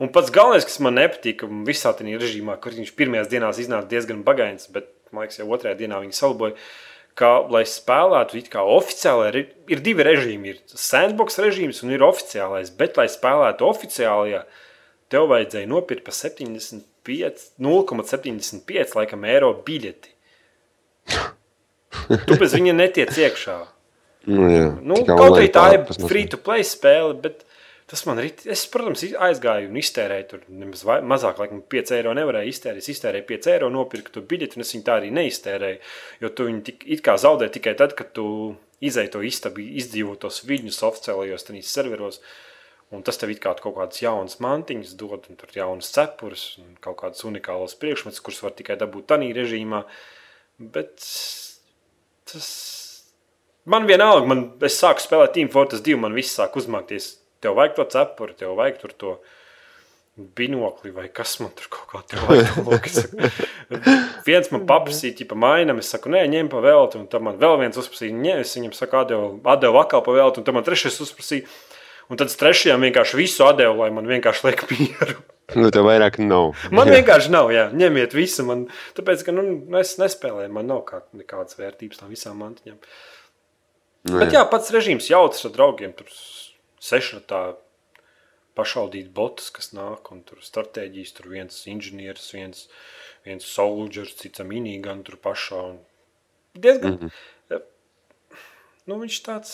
A: un pats galvenais, kas man nepatīk, un visā tajā režīmā, kur viņš pirmajās dienās iznāca diezgan bagains, bet man liekas, jau otrajā dienā viņi salboja. Ka, lai spēlētu, kā oficiāli ir, ir divi režīmi. Ir sandbox režīms un ir oficiālais. Bet, lai spēlētu oficiālajā, tev vajadzēja nopirkt par 75, 0,75 laikam eiro biļeti. Tu bez viņa netiec iekšā.
B: Nu, jā,
A: Nu, kaut arī tā ir
B: pārpas mazliet.
A: free to play spēle, bet tas man ir. Es, protams, aizgāju un iztērēju tur nemaz vai- mazāk, laikam, 5 eiro nevarēju iztērēt. Es iztērēju 5 eiro, nopirku to biļeti, un es viņu tā arī neiztērēju. Jo tu viņu tik, it kā zaudē tikai tad, kad tu izēji to istabu, izdzīvo tos viļņus oficiālajos tenīs serveros. Un tas tev it kā kaut kādas jaunas mantiņas dod, un tur jaunas cepures, un kaut kādas unikālas priekšmetus, kurus var tikai dabūt tādā režīmā. Bet tas Man vienalga, man, es sāku spēlēt Team Fortress 2, man viss sāk uzmākties. Tev vajag to cepuri, tev vajag tur to binokli vai kas man tur kaut kā tāda. viens man paprasīja, ja mainām, es saku, nē, ņem pa velti, un tad man vēl viens uzprasīja, nē, es viņam saku, atdevu, atdevu atkal pa velti, un tad man trešais uzprasīja. Un tad trešajam vienkārši visu atdevu, lai man vienkārši liek mieru.
B: Nu, tev vairāk nav.
A: Man vienkārši nav, jā, ņemiet visu. Man, tāpēc, ka nu, es nespēlēju, man nav kā, nekādas vērtības tam visām mantiņām.
B: Nu,
A: Bet jā, pats režīms jautrs ar draugiem. Tur sešratā pašaudīt botus, kas nāk, un tur stratēģijas, tur viens inženieris, viens, viens soldiers, cits minīgan tur pašā. Un diezgan, mm -hmm. nu viņš tāds,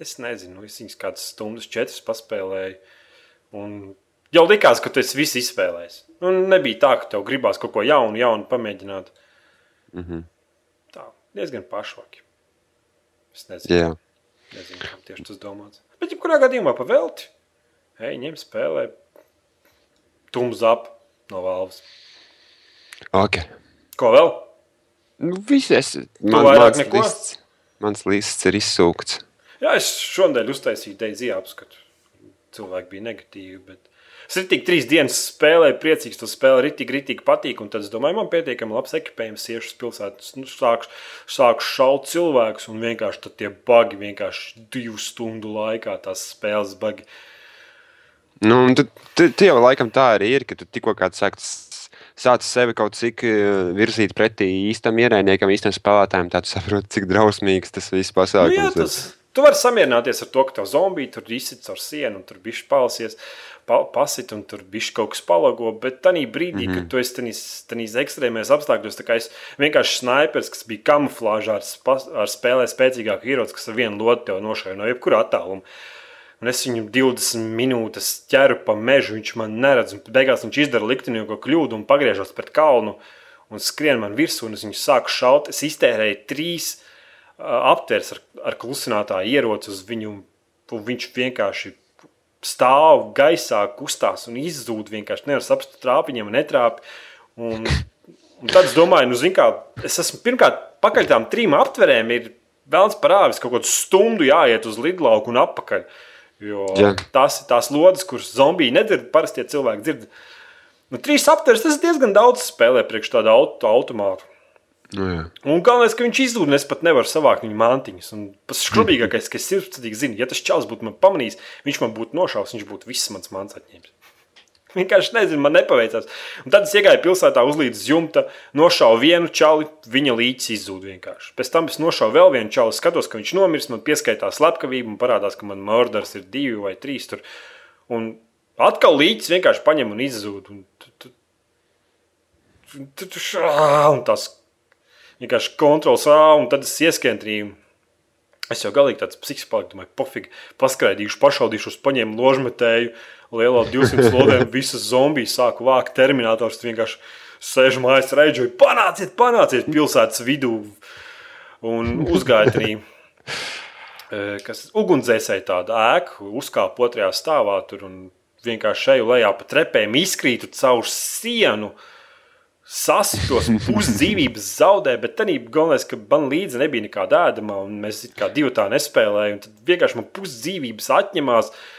A: es nezinu, es viņas kādas stundas, četras paspēlēju, un jau likās, ka tu esi visu izspēlējis. Un nebija tā, ka tev gribās kaut ko jaunu, jaunu pamēģināt.
B: Mm -hmm.
A: Tā, diezgan pašvaki. Es nezinu.
B: Jā.
A: Nezinu, kam tieši tas domāts. Bet, ja kurā gadījumā pa velti, ej, ņem spēlē, tums ap no valves.
B: Ok.
A: Ko vēl?
B: Nu, viss es. Man, mans,
A: neko?
B: lists, mans lists ir izsūkts.
A: Jā, es šodien uztaisīju Deizī apskatu. Cilvēki bija negatīvi, bet es tik trīs dienas spēlēju, priecīgs, to arī tik ritīgi patīk, un tad es domāju, man pietiekami labs ekipējums, iešu uz pilsētas, nu, sākšu, sākšu šaut cilvēkus, un vienkārši tie bagi vienkārši divu stundu laikā tās spēles bagi.
B: Nu, tu, tu, tu jau laikam tā arī ir, ka tu tikko kāds sāk sācis sevi kaut cik eh, virzīt pretī īstam ierēdniekam, īstam spēlētājam, tad saproti, cik drausmīgs tas viss
A: Nu, jā,
B: pasākums ir.
A: tas, tu vari samierināties ar to, ka tev zombiji tur izsits ar sienu un tur bija palsies. Pa, pasit un tur bija kaut kas palago. Bet tajā brīdī, mm -hmm. kad tu esi tajos ekstrēmajos apstākļos, tā kā es vienkārši snipers, kas bija kamuflāžā ar, ar spēlē spēcīgāku ieroci, kas ar vienu lotu tev nošauja no jebkura attāluma. Un es viņu 20 minūtes ķeru pa mežu, viņš man neredz. Beigās viņš izdara liktenīgo kļūdu un pagriežas pret kalnu un skrien man virsū. Es viņu sāku šaut. Es iztērēju trīs uh, aptvērs ar, ar klusinātāju ieroci uz viņu. Viņš vienkārši stāv gaisā, kustās un izzūd. Vienkārši nevar saprast, trāp viņam, netrāp. Un, un tad es domāju, nu, kā, es esmu pirmkārt pakaļ tām trim aptverēm. Ir Vēlams ka kaut kādu stundu jāiet uz lidlauku un atpakaļ. Jo Jā. tās ir tās lodes, kuras zombiji nedzird, parastie cilvēki dzird. Nu, trīs aptveres tas diezgan daudz spēlē priekš tādu auto, automātu.
B: Nu, jā.
A: un galvenais, ka viņš izzūd, un es pat nevaru savākt viņa mantiņas. Un pats skrubīgākais, ka es sirdsapziņā zinu, ja tas čels būtu man pamanījis, viņš man būtu nošaus, viņš būtu viss mans mans atņēmis. Vienkārši nezinu, man nepaveicās. Un tad es iegāju pilsētā, uzlīdu jumta, nošāvu vienu čali, viņa līķis izzūd vienkārši. Pēc tam es nošāvu vēl vienu čali, skatos, ka viņš nomirst, man pieskaitās slepkavība un parādās, ka man murders ir divi vai trīs. Tur. Un atkal līķis vienkārši paņem un izzūd. Un, un tas vienkārši kontrols, un tad es ieskentrīju. Es jau galīgi tāds psihiski paliku, domāju, pofīgi, paskraidīšu, pašaudīšu, paņēmu ložmetēju, lielā 200 lodēm visas zombijas sāku vākt. Terminators vienkārši sēž mājās, reģoja, panāciet, panāciet pilsētas vidū un uzgāja arī. E, kas ugunsdzēsēji tāda ēka, uzkāpa otrajā stāvā tur un vienkārši šeit lejā pa trepēm izkrītu caur sienu. Sasitos, pusdzīvības zaudēja, bet tā galvenais, ka man līdzi nebija nekāda ēdama, un mēs kā divi tā nespēlējām. Tad vienkārši man pusdzīvības atņemās. Uh,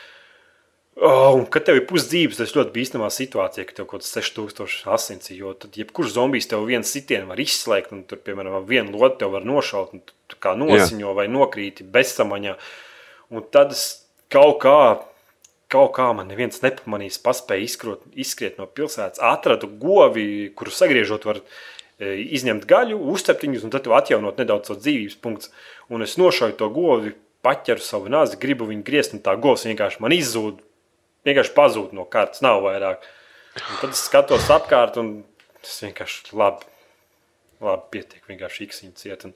A: Oh, un, kad tev ir pusdzīves, tas ļoti bīstamā situācijā, ka tev kaut kāds 6000 asins, jo tad jebkurš zombijs tev viens sitienu var izslēgt, un tur, piemēram, vienu lodi tev var nošaut, un tu kā nosiņo Jā. vai nokrīti bezsamaņā. Un tad es kaut kā, kaut kā man neviens nepamanīs, paspēja izkrot, izskriet no pilsētas, atradu govi, kuru sagriežot var e, izņemt gaļu, uzcept viņus, un tad atjaunot nedaudz savu dzīvības punktu. Un es nošauju to govi, paķeru savu nāzi, gribu viņu griezt, un tā govs vienkārši man izzūd vienkārši pazūd no kartes, nav vairāk. Un tad es skatos apkārt, un tas vienkārši labi, labi pietiek. Vienkārši īksiņš ciet. Un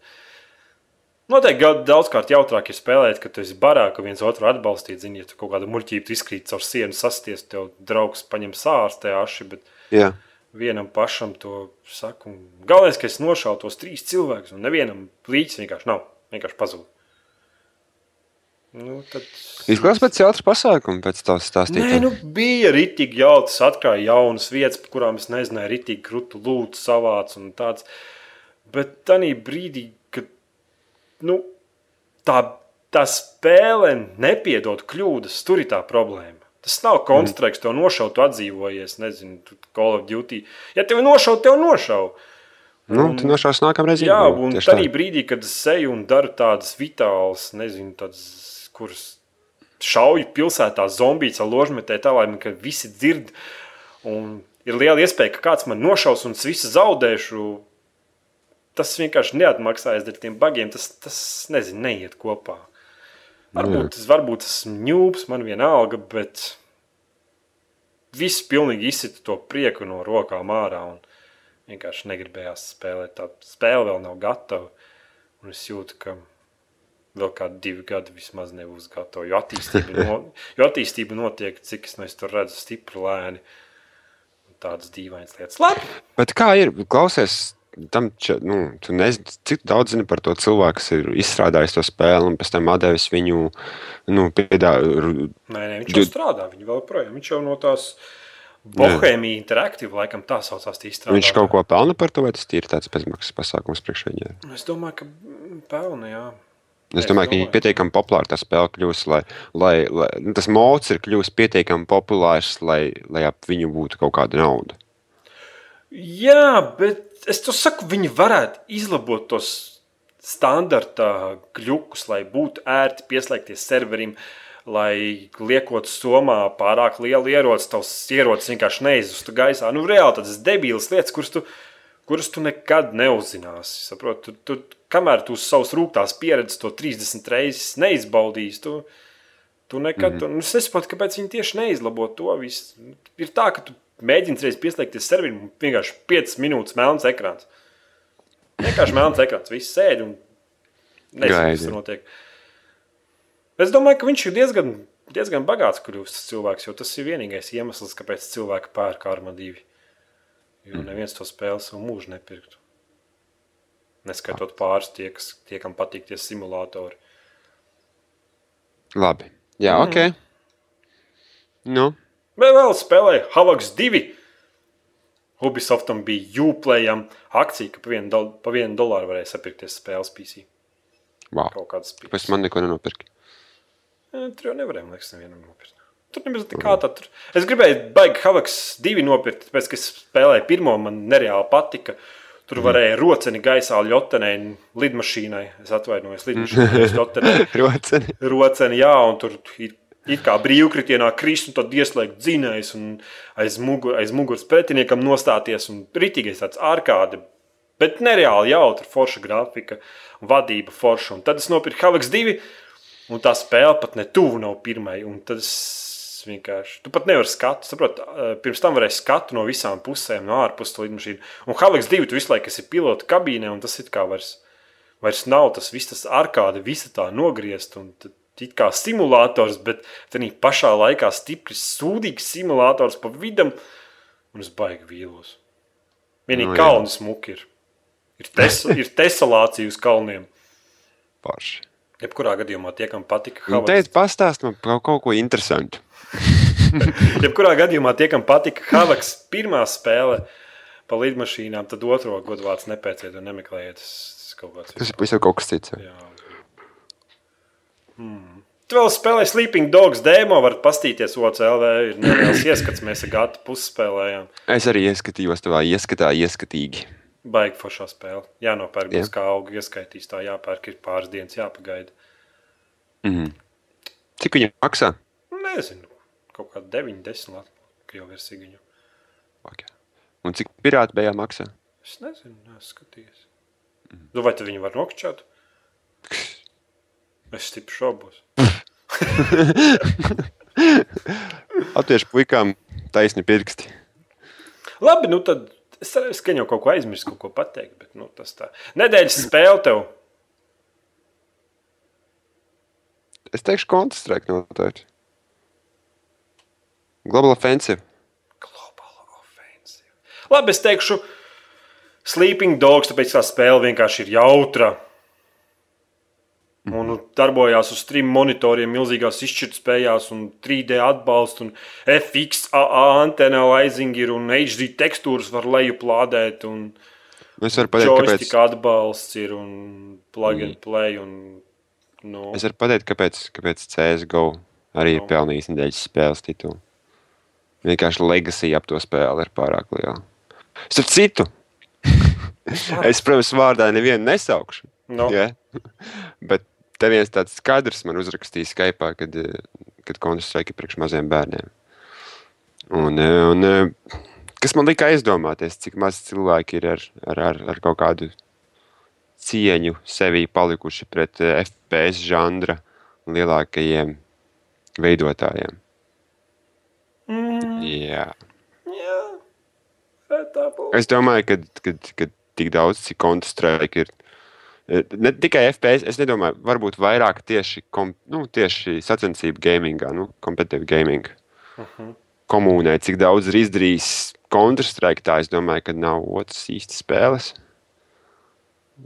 A: noteikti daudzkārt jautrāk ir spēlēt, kad tu esi barā, ka viens otru atbalstīt. Zini, ja tu kaut kādu muļķību izkrīt caur sienu, sasties, tev draugs paņem sārstē aši. Bet...
B: Jā.
A: Vienam pašam to saku. Galvenais, ka es nošauju tos trīs cilvēkus, un nevienam līķis vienkārši nav. Vienkārši pazūd. Nu, tad...
B: Izklausās pēc jautras pasākuma, pēc tās stāstīt.
A: Nē, nu, bija ritīgi jautras, atklāja jaunas vietas, par kurām es nezināju, ritīgi krūtu lūdzu savāc un tāds. Bet tanī brīdī, nu, tā, tā spēle nepiedod kļūdas, tur ir tā problēma. Tas nav konstrukts, tev nošaut, tu atdzīvojies, nezinu, Call of Duty. Ja tev nošaut, tev nošaut.
B: Nu, tu nošaus nākamreiz.
A: Jā, un tādā brīdī, kad es eju un daru tādas vitālas, nezinu, tādas kuras šauj pilsētā zombijas ar ložmetē, tā lai man visi dzird. Un ir liela iespēja, ka kāds man nošaus un es visu zaudēšu. Tas vienkārši neatmaksājas ar tiem bagiem. Tas, tas nezinu, neiet kopā. Varbūt, tas, varbūt tas ņūps, man vienalga, bet viss pilnīgi izsita to prieku no rokām ārā. Un vienkārši negribējās spēlēt. Tā spēle vēl nav gatava. Un es jūtu, ka vēl kādi divi gadi vismaz nebūs gatavi. Jo attīstība, no, jo attīstība notiek, cik es, nu, es tur redzu, stipri lēni. Tādas dīvainas lietas. Labi.
B: Bet kā ir? Klausies, tam, nu, tu nezini, cik daudz zini par to cilvēku, kas ir izstrādājis to spēli un pēc tam devis viņu nu, piedāvājumu.
A: Nē, nē, viņš jau strādā, viņš vēl projām. Viņš jau no tās. Bohēmija interaktīva, laikam tā saucās.
B: Viņš kaut ko pelna par to, vai tas ir tāds bezmaksas pasākums priekš viņiem?
A: Es domāju, ka pelna, jā.
B: Es domāju, ka viņi ir pietiekami populāri. Tā spēle kļūs, lai, lai, lai nu, tas mods ir kļuvis pietiekami populārs, lai, lai ap viņu būtu kaut kāda nauda.
A: Jā, bet es to saku, viņi varētu izlabot tos standarta kļukus, lai būtu ērti pieslēgties serverim. Lai liekot somā pārāk lielu ieroci, tavs ierocis vienkārši neizzustu gaisā. Nu, reāli tādas debīlas lietas, kuras tu, kuras tu nekad neuzzināsi. Saprot, tu, tu, kamēr tu uz savas rūktās pieredzes to 30 reizes neizbaudīsi, tu, Tu nekad, mm -hmm. tu, es nesaprotu, kāpēc viņi tieši neizlabo to visu. Ir tā, ka tu mēģini reiz pieslēgties serverim vienkārši 5 minūtes melns ekrāns. Vienkārši melns ekrāns, viss sēž un nezinu, kas tur notiek. Es domāju, ka viņš ir diezgan, diezgan bagāts kļūst cilvēks, jo tas ir vienīgais iemesls, kāpēc cilvēki pērk Arma 2. Jo mm. neviens to spēli savu mūžu nepirktu. Neskaitot pāris tie, kas, tie, kam patīk tie simulatori.
B: Labi. Jā, mm. ok. Nu.
A: Vēl, vēl spēlēja Havaks 2. Ubisoftam bija Uplējam akcija, ka pa vienu, do, pa vienu dolāru varēja sapirkties spēles PC.
B: Wow. Kaut kādas spēles. Pēc man neko nenopirka.
A: Tur jau nevarēja, liekas, nevienam nopirkt. Tur tā kā tā. Tur. Es gribēju baigi Havaks 2 nopirkt, tāpēc, ka es spēlēju pirmo, man nereāli patika. Tur mhm. varēja roceni gaisā ļotenē, lidmašīnai. Es atvainojos, lidmašīnai.
B: roceni.
A: roceni, jā, un tur ir it kā brīvkritienā krist un tad ieslēgt dzinējs un aiz, mugur, aiz muguras pretiniekam nostāties un ritīgais tāds ārkārdi. Bet nereāli jautra, forša grafika, vadība forša. Un tad es nopirku Havaks 2, un tā spēle pat ne tuvu nav pirmai. Vienkārši. Tu pat nevari skatu. Saprot, pirms tam varēja skatu no visām pusēm, no ārpuses lidmašīnas. Un Havaks 2 tu visu laiku esi pilota kabīnē, un tas it kā vairs, vairs nav tas viss, tas ārkārdi, visa tā nogriezt. Tad it kā simulators, bet tādā pašā laikā stipri sūdīgs simulators pa vidam, un es baigi vīlos. Vienīgi no, nu, kalni smuki ir. Ir, tes, ir tesolācija uz kalniem.
B: Paši.
A: Jebkurā gadījumā tie, kam patika,
B: nu, teicu, pastāst man par kaut ko interesantu.
A: Jebkurā gadījumā tie, kam patika Havaks pirmā spēle pa lidmašīnām, tad otro godvārds nepēciet un nemeklējiet. Tas,
B: tas ir pavisam kaut kas cits. Jā.
A: Hmm. Tu vēl spēlē Sleeping Dogs demo, var pastīties OCLV. Ir neliels ieskats, mēs ar gatu pusspēlējām.
B: Es arī ieskatījos tavā ieskatā, ieskatīgi.
A: Baigi foršā spēle. Jā, nopērk, yeah. kā auga ieskaitīs, tā jāpērk, ir pāris dienas jāpagaida.
B: Mm -hmm. Cik viņa maksā?
A: Nezinu, kaut kā 9, 10 lati, jau versija viņu.
B: Okay. Un cik pirāti bijā maksā?
A: Es nezinu, neskatījies. Mm -hmm. Nu, vai tu viņu var nokčāt? Es stipri šaubos.
B: Latviešu puikām taisni pirksti.
A: Labi, nu tad es ka jau kaut ko aizmirsu, kaut ko pateikt. Bet, nu, tas tā. Nedēļas spēle tev.
B: Es teikšu, Counter-Strike noteikti. Global Offensive.
A: Global Offensive. Labi, es teikšu, Sleeping Dogs, tāpēc tā spēle vienkārši ir jautra. Un darbojās uz trim monitoriem, milzīgās izšķirtspējās, un 3D atbalstu, un FX, AA antena, Lizing ir un HD tekstūras var lejuplādēt. Un
B: es varu pateikt,
A: kāpēc atbalsts ir un plug and mm. play. Un,
B: no. Es varu pateikt, kāpēc, kāpēc CSGO arī no. ir pelnījis nedēļas spēles titulu. Vienkārši legacy ap to spēli ir pārāk liela. Starp citu, es, protams, vārdā nevienu nesaukšu. No. Yeah. Bet Te viens tāds skaidrs man uzrakstīja Skype, kad, kad Counter-Strike ir priekš maziem bērniem. Un, un, kas man lika aizdomāties, cik maz cilvēki ir ar, ar, ar, ar kaut kādu cieņu sevī palikuši pret FPS žanra lielākajiem veidotājiem.
A: Mm.
B: Jā.
A: Jā.
B: Es domāju, ka, kad, kad tik daudz, cik Counter-Strike ir Ne tikai FPS, es nedomāju, varbūt vairāk tieši, kom, nu, tieši sacensību gamingā, nu, competitive gaming. Uh mhm. -huh. Komunē, cik daudz ir izdarījis Counter-Strike, tā es domāju, ka nav otrs īsti spēles.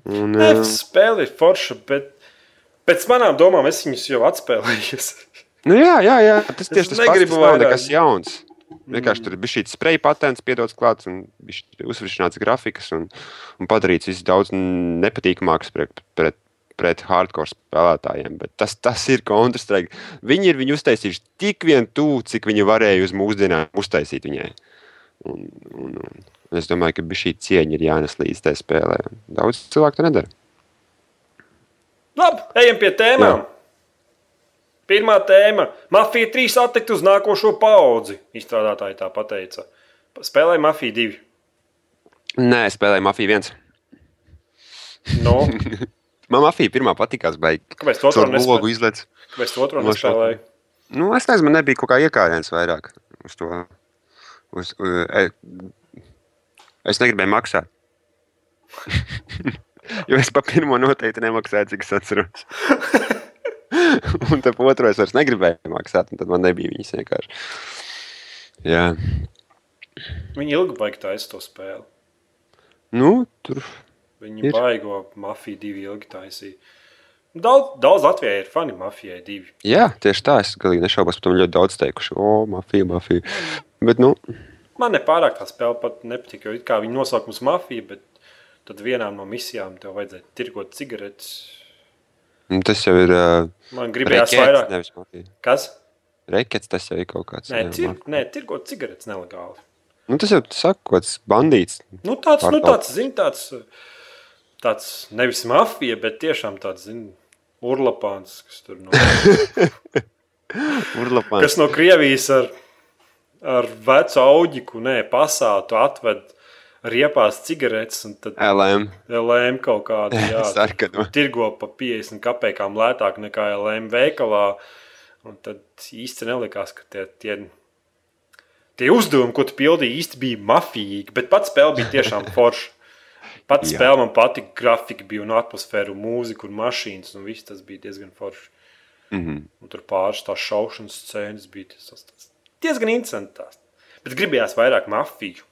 A: Un, ne, uh, spēle ir forša, bet pēc manām domām es viņus jau atspēlēju.
B: nu, jā, jā, jā, tas tieši tas pats, tas nav nekas jauns. Vienkārši tur bija šīs spreja patents, piedots klāts, un uzsvērts grafikas, un, un padarīts viss daudz nepatīkamāks pret, pret, pret hardcore spēlētājiem. Bet tas, tas ir Counter-Strike. Viņi ir viņu uztaisījuši tik vien tuvu, cik viņi varēja uz mūsdienām uztaisīt viņai. Un, un, un, un es domāju, ka šī cieņa ir jānes līdz tai spēlē. Daudz cilvēku to nedara.
A: Labi, ejam pie tēmām. Jā. Pirmā tēma - Mafija 3 attikt uz nākošo paudzi. Izstrādātāji tā pateica. Spēlēja Mafija 2.
B: Nē, spēlēja Mafija 1.
A: No.
B: Man Mafija pirmā patīkās, bet
A: kāpēc to otru
B: nespēlēju? Izlēc.
A: Kāpēc to otru nespēlēju?
B: Nu, es nezinu, man nebija kaut kā iekārēns vairāk uz to. Uz, uz, e, es negribēju maksāt. jo es par pirmo noteikti nemaksāju, cik es atceros. un tad otru es vairs negribēju maksāt, un tad man nebija viņas vienkārši. Jā.
A: Viņi ilgi baigi taisa to spēli.
B: Nu, tur
A: Viņi
B: Ir.
A: baigo mafiju divi ilgi taisīja. Daudz, daudz Latvijai ir fani mafijai divi.
B: Jā, tieši tā. Es galīgi nešaubos par to. Ļoti daudz teikuši, o, mafija, mafija. Bet, nu,
A: Man nepārāk tā spēle pat nepatika, jo it kā viņi nosaukums mafija, bet tad vienā no misijām tev vajadzēja tirgot cigaretes.
B: Nu, tas jau ir uh,
A: Man gribējās
B: rekets,
A: vairāk.
B: nevis.
A: Kas?
B: Rekets tas jau ir kaut kāds.
A: Nē,
B: mafija.
A: nē tirgot cigaretes nelegāli.
B: Nu, tas jau saka, kaut kāds bandīts.
A: Nu, tāds, nu,
B: Pārtauc.
A: tāds, zin, tāds, tāds nevis mafija, bet tiešām tāds, zin, urlapāns, kas tur no,
B: Urlapāns.
A: kas no Krievijas ar, ar vecu auģiku, nē, pasātu atved riepās cigaretes un tad
B: LM.
A: LM kaut kādu,
B: Sarkano.
A: tirgo pa 50 kapekām lētāk nekā LM veikalā. Un tad īsti nelikās, ka tie, tie, tie uzdevumi, ko tu pildīji, īsti bija mafijīgi. Bet pats spēle bija tiešām forša. Pats spēle man patika, grafika bija un atmosfēra, un mūzika un mašīnas. Un viss tas bija diezgan forši.
B: Mm -hmm.
A: Un tur pāris tās šaušanas scēnas bija tas, tas diezgan interesants. Bet gribējās vairāk mafiju.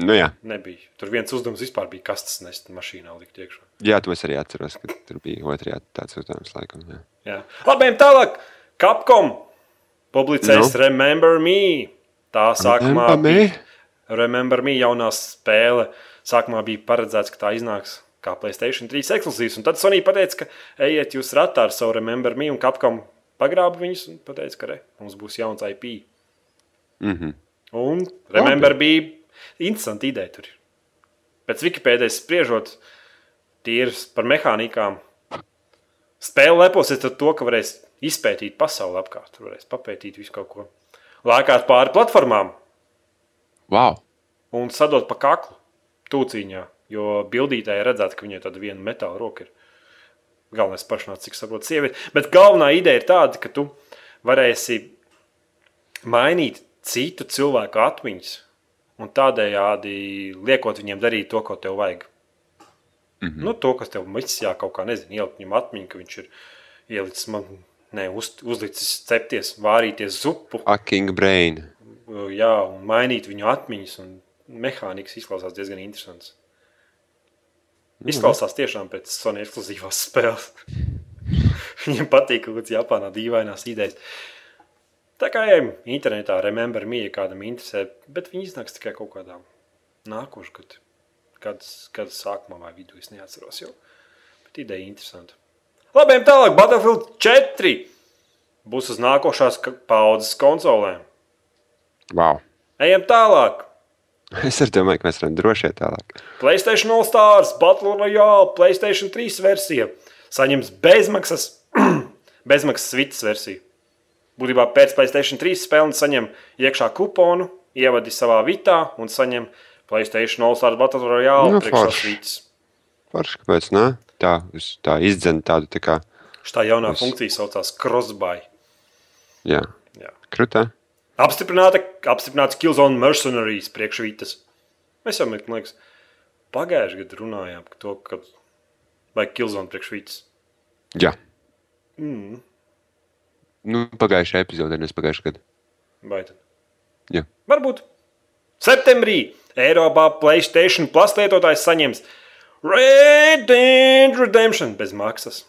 B: Nu, jā.
A: Nebija. Tur viens uzdevums vispār bija kastes nest mašīnā likt iekšā.
B: jā, to es arī atceros, ka tur bija otrajā tāds uzdevums laikam. Jā.
A: Jā. Labi, tālāk. Capcom publicēs
B: Nu?
A: Remember Me. Tā sākumā
B: Remember Me?
A: bija Remember Me jaunā spēle. Sākumā bija paredzēts, ka tā iznāks kā Playstation 3 ekskluzīvs. Un tad Sony pateica, ka ejiet jūs ratā ar savu Remember Me un Capcom pagrāba viņus un pateica, ka re, mums būs jauns IP.
B: Mm -hmm.
A: Un Remember bija interesanti ideja tur. Pēc Wikipēdijas spriežot, tīri par mehānikām. Spēle leposies ar to, ka varēs izpētīt pasauli apkārt, varēs papētīt visu kaut ko. Lēkāt pāri platformām
B: Wow!
A: un sadot pa kaklu tūciņā, jo bildītēji redzētu, ka viņai tāda viena metāla roka ir. Galvenais pašnāca, cik saprotu, sieviete. Bet galvenā ideja ir tāda, ka tu varēsi mainīt citu cilvēku atmiņas un tādējādi liekot viņiem darīt to, ko tev vajag. Mm -hmm. nu, to, kas tev misijā kaut kā nezinu, ielikt viņam atmiņu, ka viņš ir ielicis man, ne, uz, uzlicis cepties, vārīties zupu,
B: Hacking brain.
A: jā, un mainīt viņu atmiņas. Un mehānikas izklausās diezgan interesants. Izklausās tiešām pēc Sony ekskluzīvās spēles. Viņiem patīk kaut kādas Japānā dīvainās idejas. Tā kā ejam internetā, remember me, ja kādam interesē, bet viņi iznāks tikai kaut kādā nākošais gadā. Kādas, kādas sākumā vai vidū es neatceros jau. Bet ideja interesanta. Labi, tālāk. Battlefield 4 būs uz nākošās paudzes konsolēm.
B: Wow!
A: Ejam tālāk.
B: Es domāju, ka mēs varam droši iet tālāk.
A: Playstation All Stars, Battle Royale, Playstation 3 versija saņems bezmaksas, bezmaksas vitas versiju. Būtībā pēc Playstation 3 spēles saņem iekšā kuponu, ievadi savā vitā un saņem Playstation All Stars Battle Royale
B: Nu,
A: vitas.
B: Forši, kāpēc ne? Tā, tā izdzen tādu tā kā,
A: Šī jaunā
B: Es-
A: funkcija saucās Crossbuy.
B: jā,
A: Jā.
B: krutā.
A: Apstiprināta, apstiprināts Killzone Mercenaries priekšvitas. Mēs jau, man liekas, pagājušajā gadā runājām par to, ka vajag Killzone priekšvitas.
B: Jā.
A: Mm,
B: Nu, pagājušajā epizodē, nevis pagājušajā gadā.
A: vai tad?
B: Jā.
A: Varbūt. Septembrī Eiropā Playstation Plus lietotājs saņems Red Dead Redemption bez maksas.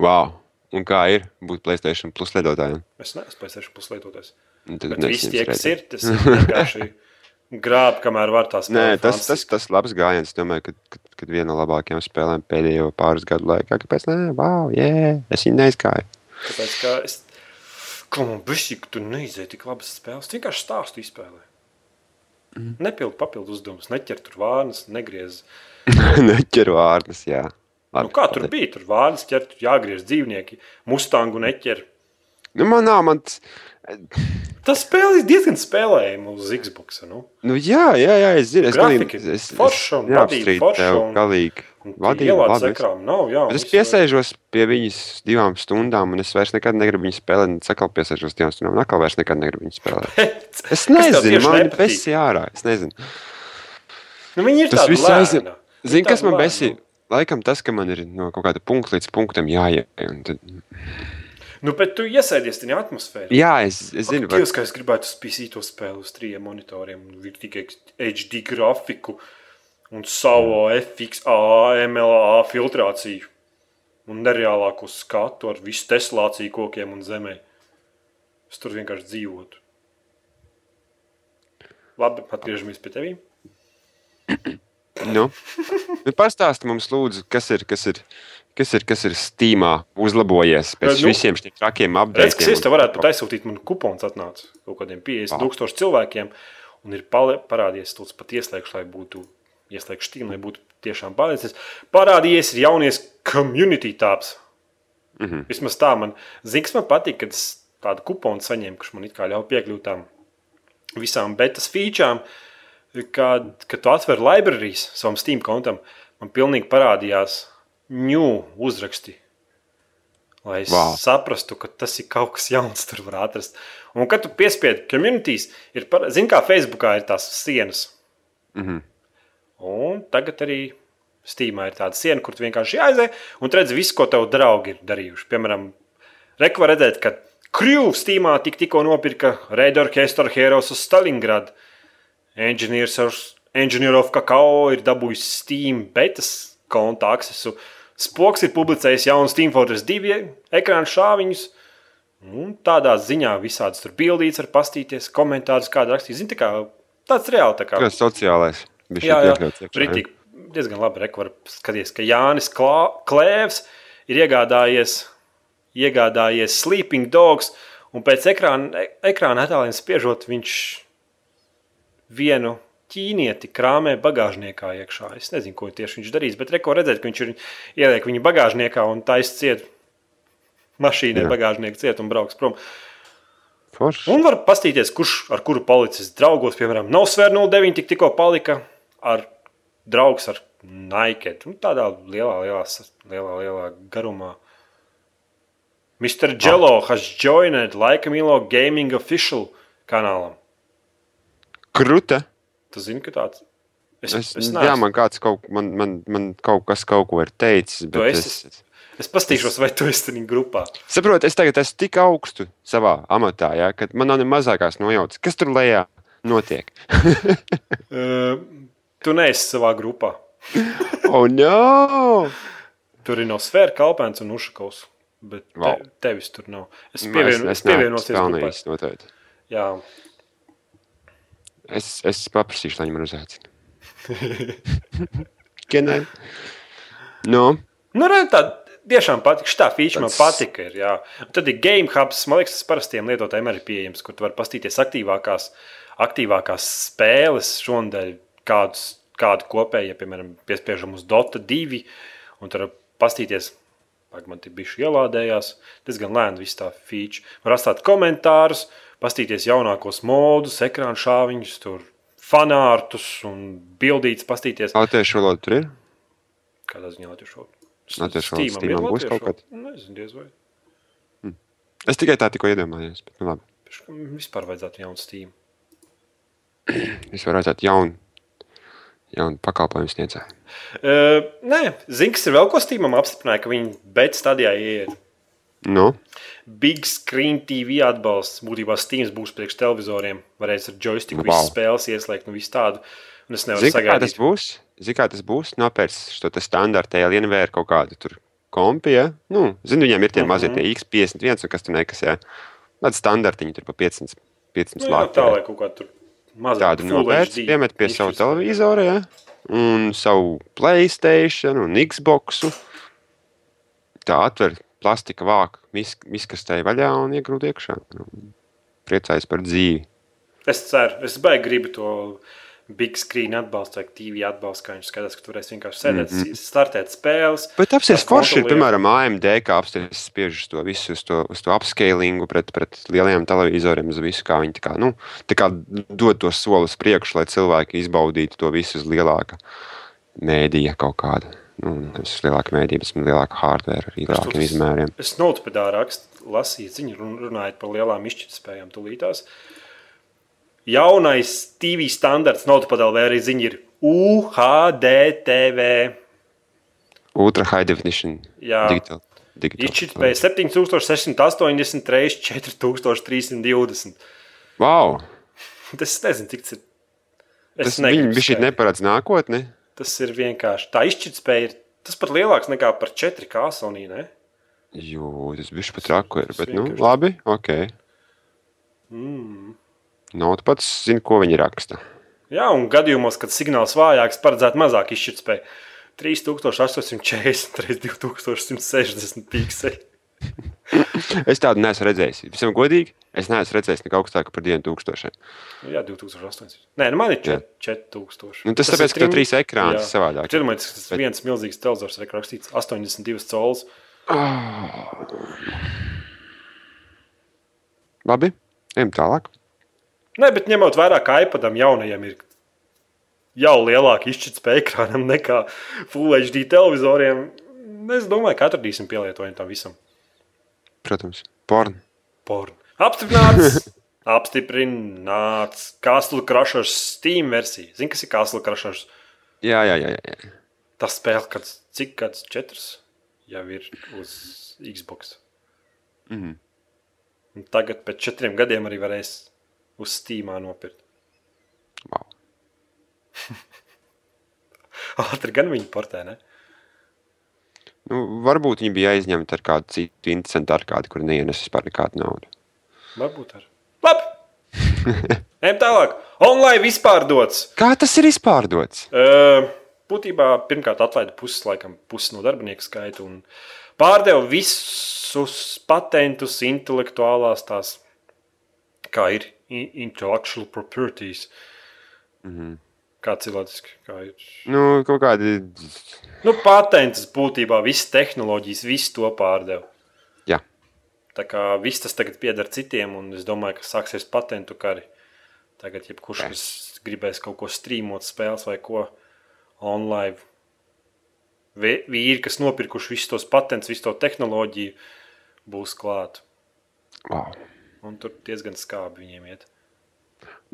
B: Wow! Un kā ir būt Playstation plus lietotājiem?
A: Es neesmu Playstation Plus lietotājs.
B: Un tad
A: Bet visi tie, kas ir, tas ir vienkārši grāb, kamēr var tās
B: Nē, tas, tas, tas labs gājiens. Domāju, ka, kad, kad viena no labākajām spēlēm pēdējo pāris gadu laikā, kāpēc ne? Wow, yeah, es viņu neizgāju.
A: Tāpēc, ka es. Ko man bija, ka tu neizēji tik labas spēles? Vienkārši stāstu izspēlē. Mm. Nepildi papildus uzdevumus, neķer tur vārnas, negriez.
B: Neķeru vārdus, jā.
A: Nu, kā tur bija? Tur vārnas ķer, tur jāgriež dzīvnieki, mustangu neķer.
B: Nu, man nav, man. tas-
A: Tas spēle ir diezgan spēlējama uz Xbox. Nu?
B: Nu, jā, jā, jā, es zinu. Es galīgi- es,
A: forša
B: es neapstrīdu
A: forša un-
B: galīgi.
A: Ielādes
B: labi. es-
A: ekrānu nav. Jā,
B: Bet es piesēžos pie viņas divām stundām, un es vairs nekad negribu viņu spēlēt. Es atkal piesēžos divām stundām, un atkal vairs nekad negribu viņu spēlēt. Es
A: Kas tev
B: nezinu, man ir besi ārā. Es nezinu.
A: Nu, viņi ir
B: Tas viss aizņem. Zini, kas man besi?
A: nu.
B: Laikam tas, ka man ir no kaut kāda punkta līdz punktam jāiet. Tad...
A: Nu, bet tu iesēdies tajā atmosfērā.
B: Jā, es, es zinu,
A: Dievs, kā es gribētu spīsīt to spēli uz trījiem monitoriem, ir tikai HD grafiku un savu FX, MLA filtrāciju un nereālāko skatu ar visu teslāciju kokiem un zemē. Es tur vienkārši dzīvotu. Labi, atgriežamies pie tevis.
B: Nu, nu pastāsti mums, lūdzu, kas ir, kas ir, kas ir, kas ir Steamā uzlabojies pēc
A: Nu,
B: visiem šiem trakiem
A: ka es
B: apgabaliem.
A: tev varētu pat aizsūtīt, man kupons atnāca kaut kādiem 50 tūkstošiem cilvēkiem, un ir pali- parādījies tāds pat ieslēgts, lai būtu ieslēgts Steam, lai būtu tiešām pārliecināts. Parādījies ir jaunies community tabs. Mm -hmm. Vismaz tā man, zini, kas man patīk, kad es tādu kuponu saņēmu, kurš man it kā ļauj piekļūt tām visām betas featurām, kad, kad tu atver librārijas savam Steam kontam, man pilnīgi parādījās new uzraksti. Lai es wow. saprastu, ka tas ir kaut kas jauns, tur var atrast. Un, kad tu piespiedi communities, ir, zini, kā Facebookā ir tās sienas.
B: Mm -hmm.
A: Un tagad arī Steamā ir tāda siena, kur tu vienkārši aizēji un redzi visu, ko tev draugi ir darījuši. Piemēram, Reku var redzēt, ka Krūvs Steamā tik, tikko nopirka Raid Orchestra Heroes uz Stalingradu. Engineer of Kakao ir dabūjis Steam betas konta aksesu. Spoks ir publicējis jaunu Steam Fortress 2 ekrānu šāviņus. Un tādā ziņā visādas tur bildītas var pastīties, komentārus kādu rakstīt. Zini, tā kā tāds reāli tā kā.
B: Tas sociālais. bija
A: Jā, jā. Ritīgi, diezgan labi. Reku var skatīties, ka Jānis Klā, Klēvs ir iegādājies, iegādājies Sleeping Dogs, un pēc ekrāna, e- ekrāna attēliem spiežot, viņš vienu ķīnieti krāmē bagāžniekā iekšā. Es nezinu, ko tieši viņš darīs, bet reko redzēt, ka viņš ir ieliek viņu bagāžniekā un taisa ciet mašīnai bagāžnieku ciet un brauks prom.
B: Forši.
A: Un var paskatīties, kurš ar kuru palicis draugos. Piemēram, nav svēra 09, tik tikko palika ar draugs ar Nike. Nu, tādā lielā, lielā, lielā, lielā garumā. Mr. Jello has joined Laika Milo Gaming Official kanālam.
B: Kruta.
A: Tu zini, ka tāds es,
B: Es,
A: es,
B: jā,
A: neesmu.
B: man kāds kaut, man, man, man kaut kas kaut ko ir teicis. Bet
A: esi?
B: es,
A: es paskatīšos, vai tu esi tajā grupā.
B: Saprotiet, es tagad esmu tik augstu savā amatā, ja, ka man nav ne mazākās nojautas, kas tur lejā notiek.
A: Uh, tu neesi savā grupā.
B: oh, no!
A: Tur ir no Sfēra, Kalpēns un Ušakovs. Bet te,
B: Vau.
A: tevis tur nav. Es, pievienu,
B: es
A: es pievienos grupai.
B: pelnījis noteikti.
A: Jā,
B: Es, es paprasīšu, lai viņi man uzaicina. Kenai. No,
A: Nu, re, tā tiešām patīk. Šī feature man patika. Ir, jā. Tad ir Game Hubs, man liekas, tas parastiem lietotājiem arī pieejams, kur tu vari paskatīties aktīvākās, aktīvākās spēles šonadēļ, kādus, kādu kopēju, ja, piemēram, piespiežam uz Dota 2, un tur var paskatīties. Man te bija ielādējās, diezgan lēni viss tā feature. Var atstāt komentārus, paskatīties jaunākos modus, ekrāna šāviņus, tur fanārtus un bildītas, paskatīties,
B: latviešu valoda tur ir.
A: kādā ziņā latviešu valoda.
B: Latviešu valoda Steamā būs kaut kad?
A: Nezinu, diez vai.
B: Es tikai tā tikko iedomājos. Bet, nu, labi.
A: Vispār vajadzētu jaunu Steam.
B: Es varu redzēt jaunu, jaunu pakalpojumu sniedzēju.
A: Uh, nē, zini, kas ir vēl ko Steamam apstiprināja, ka viņi bet stadijā ieiet.
B: Nu,
A: Big Screen TV atbalsts. Būtībā Steam būs priekš televizoriem. Varēs ar joystick
B: Wow.
A: visas spēles ieslēgt, nu visu tādu. Un es nevaru
B: Zini, kā tas
A: sagaidīt.
B: būs? Zini, kā tas būs? Nopērts te standarta alienvēru kaut kādu tur kompi, ja? Nu, zini, viņiem ir tie
A: Mhm.
B: mazie tie X51 un kas tur nekas, ja? Tāda standartiņa tur pa 500, 500
A: Nu,
B: lati.
A: tā lai kaut kā tur mazāk
B: Tādu nopērts, piemet pie savu televizoru, ja? Un savu Playstation un Xboxu. Tā atver plastika mis, miskastē vaļā un iegrūd iekšā. Nu, Priecājas par dzīvi.
A: Es ceru, es baigi gribu to big screen atbalstu vai TV atbalstu, kā viņš skatās, ka tur varēs vienkārši sēdēt, mm -hmm. startēt spēles.
B: Bet
A: ar
B: forši, ir, piemēram, AMD, kā apstāties spiež uz to visu, uz to, uz to upscalingu pret, pret lielajiem televizoriem, uz visu, kā viņi tā kā, nu, tā kā dod to soli uz priekšu, lai cilvēki izbaudītu to visu uz lielāka mēdīja kaut kāda. Nu, nevis uz lielāka uz lielāka hardware, arī lielākiem
A: tas-
B: izmēriem.
A: Es notepedā rakstu, lasīju ziņu, run- runājot par lielām izšķirtspējām tūlītās. Jaunais TV standarts notepedā vēl arī ziņa ir UHDTV.
B: Ultra high definition.
A: Jā.
B: Digital. digital.
A: Izšķirtspēja 7680 reizes 4320.
B: Wow!
A: Tas nezinu, cik tas ir. Es
B: Tas
A: negribu
B: viņi šeit neparedz nākotni.
A: Tas ir vienkārši. Tā izšķirtspēja ir tas pat lielāks nekā par 4K Sony. Ne?
B: Jū, tas bija pat raku ir, bet, nu,
A: vienkārši-
B: labi, ok.
A: Mm.
B: Nav tu pats zini, ko viņi raksta.
A: Jā, un gadījumos, kad signāls vājāks, paredzētu mazāk izšķirtspēju. 3840 x 2160 pikseli.
B: Es tādu neesmu redzējis. Visam godīgi, es neesmu redzējis neko augstāku par 2000.
A: Jā, 2008. Nē, nu man ir
B: Jā.
A: 4000.
B: Nu, tas
A: ir
B: tāpēc, ka tur
A: trim-
B: trīs ekrāni
A: Jā.
B: savādāk.
A: Tur man tas ir viens milzīgs televizors, ir rakstīts 82 cols.
B: Oh. Labi, ejam tālāk.
A: Nē, bet ņemot vērā, ka iPadam jaunajam ir jau lielāka izšķirtspēja ekrānam nekā Full HD televizoriem, es domāju, ka atradīsim pielietojumu tam visam.
B: Protams, porn.
A: Porn. Apstiprināts! Apstiprināts Castle Crushers Steam versija. Zini, kas ir Castle Crushers?
B: Jā, jā, jā. jā.
A: Tas spēle, kad cik gads četrs jau ir uz Xbox.
B: Mhm.
A: Un tagad pēc četriem gadiem arī varēs uz Steamā nopirkt.
B: Wow.
A: Ātri gan viņi portē, ne?
B: Nu, varbūt viņi bija aizņemti ar kādu citu interesantu ar kādu, kur neienes vispār nekādu naudu.
A: Varbūt ar. Labi! Ejam tālāk. Online vispār dots.
B: Kā tas ir izpārdots?
A: Uh, būtībā pirmkārt atlaida puses, laikam, puses no darbinieku skaita un pārdeva visus patentus, intelektuālās tās, kā ir intellectual properties. Mm. -hmm. Kā cilvēciski, kā ir.
B: Nu, kaut kādi.
A: Nu, patents būtībā visas tehnoloģijas, visu to pārdeva.
B: Jā,
A: Tā kā viss tas tagad pieder citiem, un es domāju, ka sāksies patentu kari. Tagad,
B: Jā.
A: kas gribēs kaut ko strīmot, spēles vai ko online, vīri, kas nopirkuši visus tos patentus, visu to tehnoloģiju, būs klāt.
B: wow.
A: Un tur diezgan skābi viņiem iet.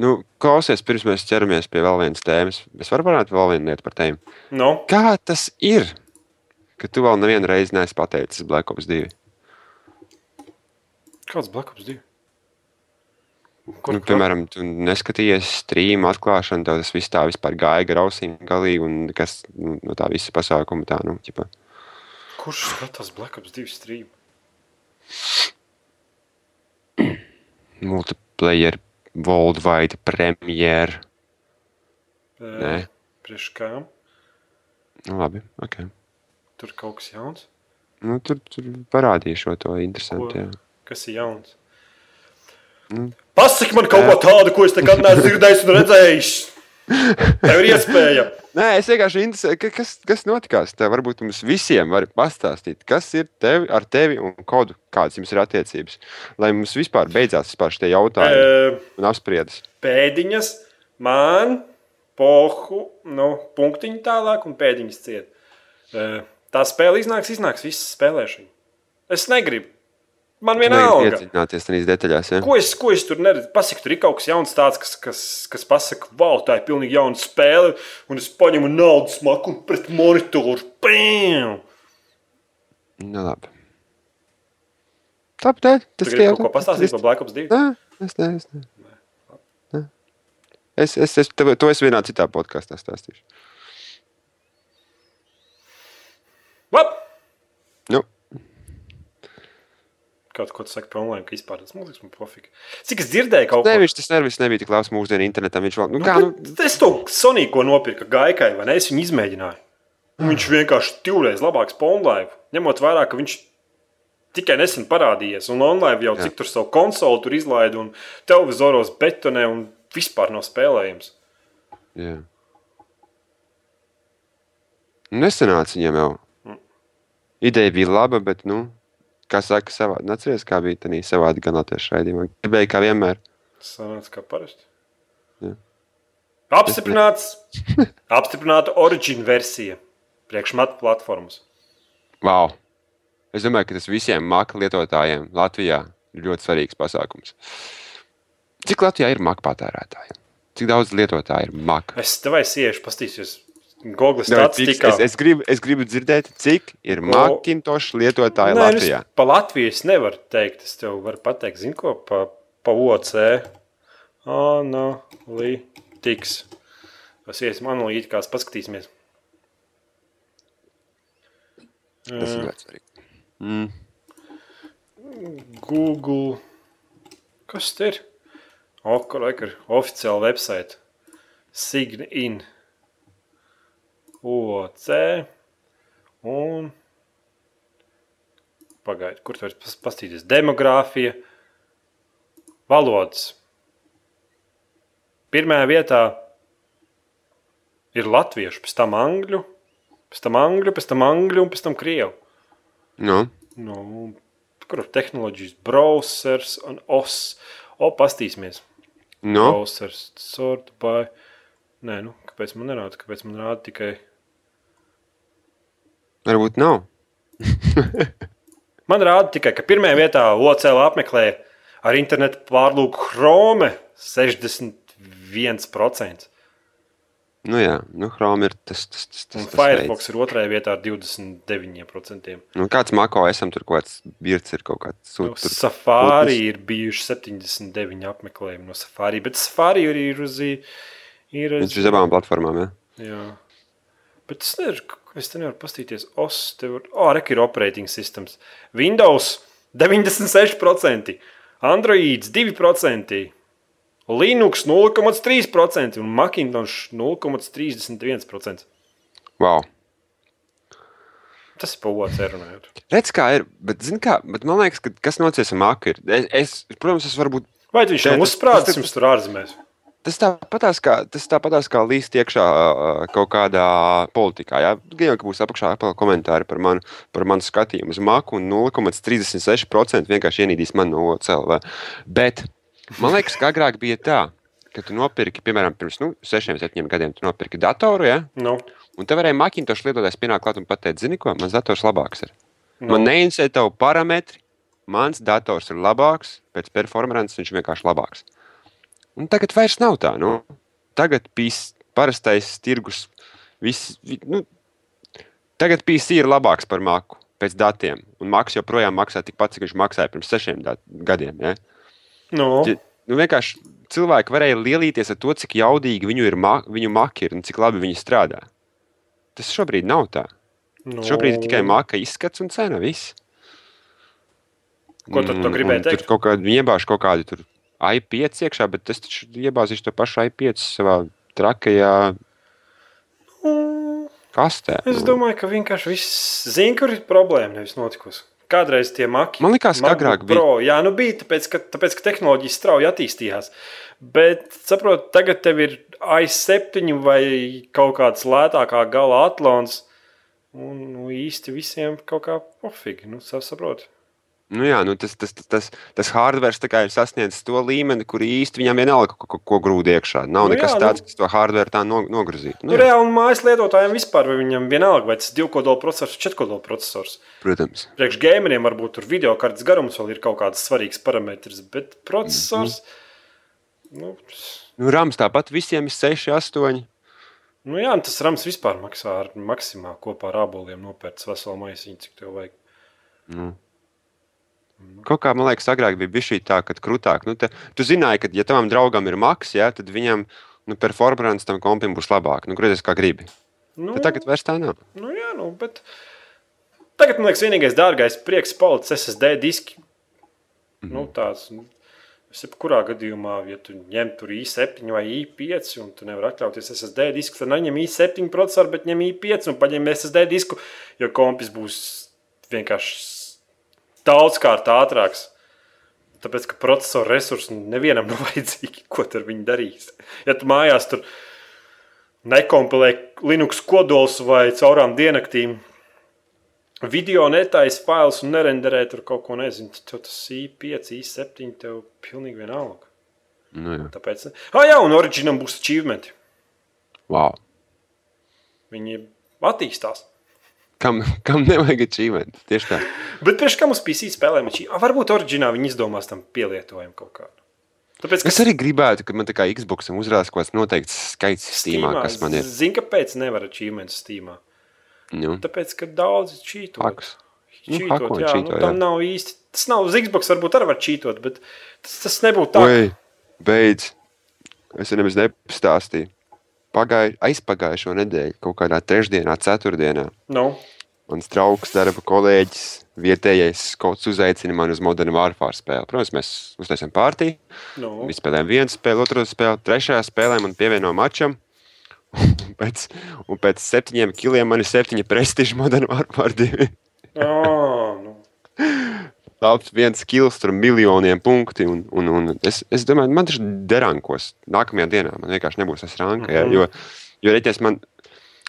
B: Nu, klausies, pirms mēs ķeramies pie vēl vienas tēmas. Es varu parādīt vēl vienu lietu par tēmu.
A: Nu,
B: Kā tas ir, ka tu vēl nevienu reizi neesi pateicis Black Ops 2?
A: kāds Black Ops 2?
B: Nu, piemēram, tu neskatījies streamu atklāšanu, tev tas viss tā vispār gāja grausīgi, galīgi, un kas nu, no tā visa pasākuma tā, nu, ķipa.
A: Kurš skatās Black Ops 2 stream?
B: multiplayer, worldwide premiere. Nē.
A: Priekš kā?
B: Nu, labi, ok.
A: Tur kaut kas jauns.
B: Nu, tur, tur parādīšu šo to interesantu.
A: Kas ir jauns?
B: Mm.
A: Pasaki man kaut ko tādu, ko es nekad neesmu dzirdējis un redzējis. Tev ir iespēja.
B: Nē, es vienkārši interesēju, ka- kas, kas notikās. Tev varbūt mums visiem var pastāstīt, kas ir tevi, ar tevi un kodu, kādas jums ir attiecības. Lai mums vispār beidzās vispār šie jautājumi
A: E,
B: un apspriedas.
A: pēdiņas man, pohu, nu, punktiņu tālāk un pēdiņas ciet. E, tā spēle iznāks, iznāks visas spēlēšana. Es negribu. Man vienalga.
B: Iedziļināties tajās detaļās. Ja?
A: Ko es, ko es tur neredzu? Pasaka, tur ir kaut kas jauns, tāds, kas, kas, kas pasaka, wow, tā ir pilnīgi jauna spēle, un es paņemu naudas maku pret monitoru. Bam!
B: Nu, labi. Tāpēc tas
A: gribi kaut ko pastāstīt par Black Ops 2?
B: Nē, es ne, es ne. Nē. Es, es, es tev, to es vienā citā podkāstā stāstīšu.
A: Labi!
B: Nu,
A: Kaut ko tu saki par online, ka vispār tas mūzikas man pofīgi. Cik es dzirdēju kaut ko
B: Nevis tas nervis nebija tik labs mūsdienu internetam. Viņš vēl, nu,
A: Nu,
B: kā, nu,
A: Es to Soniju ko nopirku gaikai, vai ne? Es viņu izmēģināju. Un viņš vienkārši divreiz labāks par online. Ņemot vērā, ka viņš tikai nesen parādījies. Un online jau
B: Jā.
A: cik tur savu konsoli tur izlaida un televizoros betonē un vispār nav spēlējams.
B: Jā. Nesanāca viņam jau. Ideja bija laba, bet, nu, kā saka, savādi. Atceries, kā bija tā savādi gan latviešu raidījumā. Gribēja kā vienmēr.
A: Sanāca kā parasti.
B: Jā.
A: Apstiprināts, apstiprināta origin versija priekšmatu platformas.
B: Wow. Es domāju, ka tas visiem maka lietotājiem Latvijā ir ļoti svarīgs pasākums. Cik Latvijā ir maka patērētāji? Cik daudz lietotāju ir maka?
A: Es tev aizsiešu, pastīsies. Google statistikā.
B: Es, es, gribu, es gribu dzirdēt, cik ir
A: Ko-
B: Macintosh lietotāji
A: Nē, nu,
B: Latvijā.
A: es Pa Latviju es nevaru teikt. Es tev varu pateikt, zinu, ko pa, pa OC. Analītikas. Tas iesim analītikās, paskatīsimies.
B: Tas ir ļoti svarīgi. Mm.
A: Google. Kas tas ir? Okur, oficiāla website. Sign in. OC. Un. Pagaidiet, kur tur pas- pastīties? Demogrāfija. Valodas. Pirmajā vietā ir latviešu, pēc tam angļu, pēc tam angļu, pēc tam angļu un pēc tam krievu.
B: Nu,
A: Nu, kur ir tehnoloģijas, browsers un os. O, pastīsimies.
B: nu,
A: Browsers, sort by. Nē, nu, kāpēc man nerāda? Kāpēc man rāda tikai.
B: Varbūt nav.
A: Man rāda tikai, ka pirmajā vietā OCL apmeklē ar internetu pārlūku Chrome 61%.
B: Nu, jā, nu, Chrome ir tas, tas, tas, tas, tas
A: Firefox ir otrajā vietā ar 29%.
B: Nu, kāds mako esam tur kaut kāds birts ir kaut kāds
A: Nu,
B: sūds.
A: Safari ir bijuši 79 apmeklējumi no Safari, bet Safari arī ir uz. Ir
B: Viņš ir uz abām platformām, jā.
A: Jā. Bet es nevaru, es te nevaru paskatīties. OS, tev ir, oh, rek ir operating systems. Windows 96%, Android 2%, Linux 0,3% un Macintosh 0,31%.
B: Wow.
A: Tas ir pa otru runājot.
B: Redz, kā ir, bet, kā, bet man liekas, ka kas nocies ar maku ir. Es, es, protams, es varu būt
A: Vai viņš
B: tas-
A: uzsprādzis
B: tas-
A: jums tur ārzemēs?
B: Tas tāpatās kā, tas tāpatās kā līst iekšā kaut kādā politikā. Jā, jau ka būs apakšā komentāri par manu, par manu skatījumu uz maku, un 0,36% vienkārši ienīdīs man no OCLV. Bet man liekas, ka agrāk bija tā, ka tu nopirki, piemēram, pirms nu, 6, 7 gadiem, tu nopirki datoru, ja?
A: Nu,
B: un te varēja Macintosh lietotājs pienākt klāt un pateikt, zini ko, mans dators labāks ir.
A: nu,
B: Man neinteresē tavu parametri, mans dators ir labāks, pēc performances viņš vienkārši labāks. Un tagad vairs nav tā. Nu. Tagad pīs, parastais tirgus, viss, vi- nu, tagad PC ir labāks par maku pēc datiem. Un maks joprojām maksā tikpat, cik viņš maksāja pirms sešiem gadiem. Ja?
A: nu,
B: Ti- Nu, vienkārši cilvēki varēja lielīties ar to, cik jaudīgi viņu, ir, ma viņu maki ir un cik labi viņi strādā. Tas šobrīd nav tā.
A: nu.
B: Šobrīd ir tikai maka izskats un cena. Viss.
A: Ko tad tu
B: Un-
A: gribēji
B: un tur
A: teikt?
B: Kaut kāda iebāž kaut kādu tur i5 iekšā, bet es taču iebāzīšu to pašu i5 savā trakajā kastē.
A: Es
B: Nu,
A: domāju, ka vienkārši viss zina, kur ir problēma, nevis notikusi. Kādreiz tie maki.
B: Man likās, ka agrāk bija-
A: Pro, Jā, nu bija, tāpēc, ka, tāpēc, ka tehnoloģijas strauji attīstījās. Bet, saprotiet, tagad tev ir i7 vai kaut kāds lētākā gala atlons. Un nu, īsti visiem kaut kā pofīgi. Nu, sav- saproti.
B: Nu, jā, nu, tas, tas, tas, tas, tas hardware ir sasniedzis to līmeni, kur īsti viņam vienalga, ko, ko, ko grūdi iekšā. Nav
A: Nu,
B: nekas
A: jā, nu-
B: tāds, kas to hardware tā no, nogrūzītu.
A: Nu,
B: Nu, jā,
A: reāli mājas lietotājiem vispār, viņam vienalga, vai tas ir divkodola processors, četrkodola processors.
B: protams.
A: Priekš gameriem varbūt tur video kartes garums vēl ir kaut kāds svarīgs parametrs, bet processors. Nu,
B: Nu, Rams tāpat visiem ir 6, 8.
A: nu jā, un tas rams vispār maksā ar maksimā kopā ar āboliem nopērts veselu maisiņu, cik tev vajag.
B: Nu. Kaut kā man liekas, agrāk bija bijis tā, ka krūtāk. Nu, te, tu zināji, ka, ja tavam draugam ir maks, ja, tad viņam nu, performance tam kompim būs labāk. Nu, Griezies kā gribi.
A: Nu,
B: Bet tagad vairs tā nav.
A: nu jā, nu, bet tagad man liekas, vienīgais dārgais prieks palicis SSD diski. Mm -hmm. nu, tāds, nu, Es jebkurā gadījumā, ja tu ņem tur i7 vai i5, un tu nevari atļauties SSD disku, tad neņem i7 procesoru, bet ņem i5 un paņem SSD disku, jo kompis būs vienkārši daudzkārt ātrāks. Tāpēc, ka procesora resursi nevienam nav vajadzīgi, ko tur viņi darīs. Ja tu mājās tur nekompilē Linux kodols vai caurām dienaktīm. Video netaisa failus un nerenderē tur kaut ko nezinu. Tev tas i5, i7, tev pilnīgi vienalga.
B: Nu, jā.
A: Tāpēc, ah, jā, un oriģinam būs achievementi.
B: wow.
A: Viņi attīstās.
B: Kam, kam nevajag achievement? Tieši tā.
A: Bet priekš kam uz PC spēlēm? Ah, Varbūt oriģināli viņi izdomās tam pielietojumu kaut kādu. Tāpēc,
B: Es arī gribētu, ka man tā kā Xbox uzrādās kaut kāds noteikts skaits Steamā, kas man ir.
A: Zinu, kāpēc nevar achievements Steamā.
B: Nu,
A: Tāpēc, ka daudzi čīto.
B: Hakus. Nu,
A: Čītot,
B: hako un
A: jā,
B: čīto,
A: nu, tam
B: jā.
A: nav īsti. Tas nav uz Xbox, varbūt arī var čītot, bet tas, tas nebūtu tā.
B: Oi, beidz. Es nemaz nepastāstīju. Pagāju, aizpagājušo nedēļu, kaut kādā trešdienā, ceturtdienā.
A: Nu,
B: Mans draugs, darba kolēģis, vietējais kas uzaicina mani uz Modern Warfare spēli. Protams, mēs uztaisām pārtīju.
A: nu.
B: Mēs spēlējām vienu spēli, otru spēli, trešajā spēlē man pievieno mačam. Un pēc, un pēc septiņiem kiliem man ir septiņi prestiži Modern Warfare 2.
A: Ah,
B: Labs viens kils, tur miljoniem punkti. Un, un, un es, es domāju, man tas derankos nākamajā dienā. Man vienkārši nebūs tas ranka. Ja, jo, jo reķies man,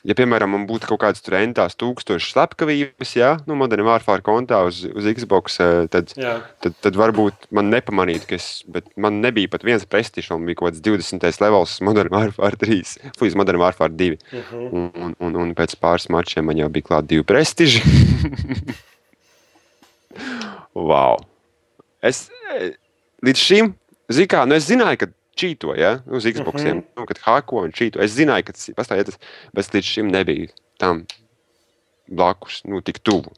B: ja piemēram man būtu kaut kādas tur entās tūkstošas slepkavības, ja, nu, Modern Warfare kontā uz, uz Xbox, eh, tad,
A: Jā.
B: tad, tad varbūt man nepamanītu, ka es, bet man nebija pat viens prestižs, un bija kaut kāds 20. levels Modern Warfare 3, Fūjas Modern Warfare 2.
A: Uh -huh.
B: Un, un, un, un pēc pāris mačiem man jau bija klāta divi prestiži. wow! Es eh, līdz šim, zinu, kā, nu es zināju, ka čīto, ja, uz Xbox, mm -hmm. nu, kad hako un čīto. Es zināju, ka tas ir pastāvjis, bet līdz šim nebija tam blakus, nu, tik tuvu.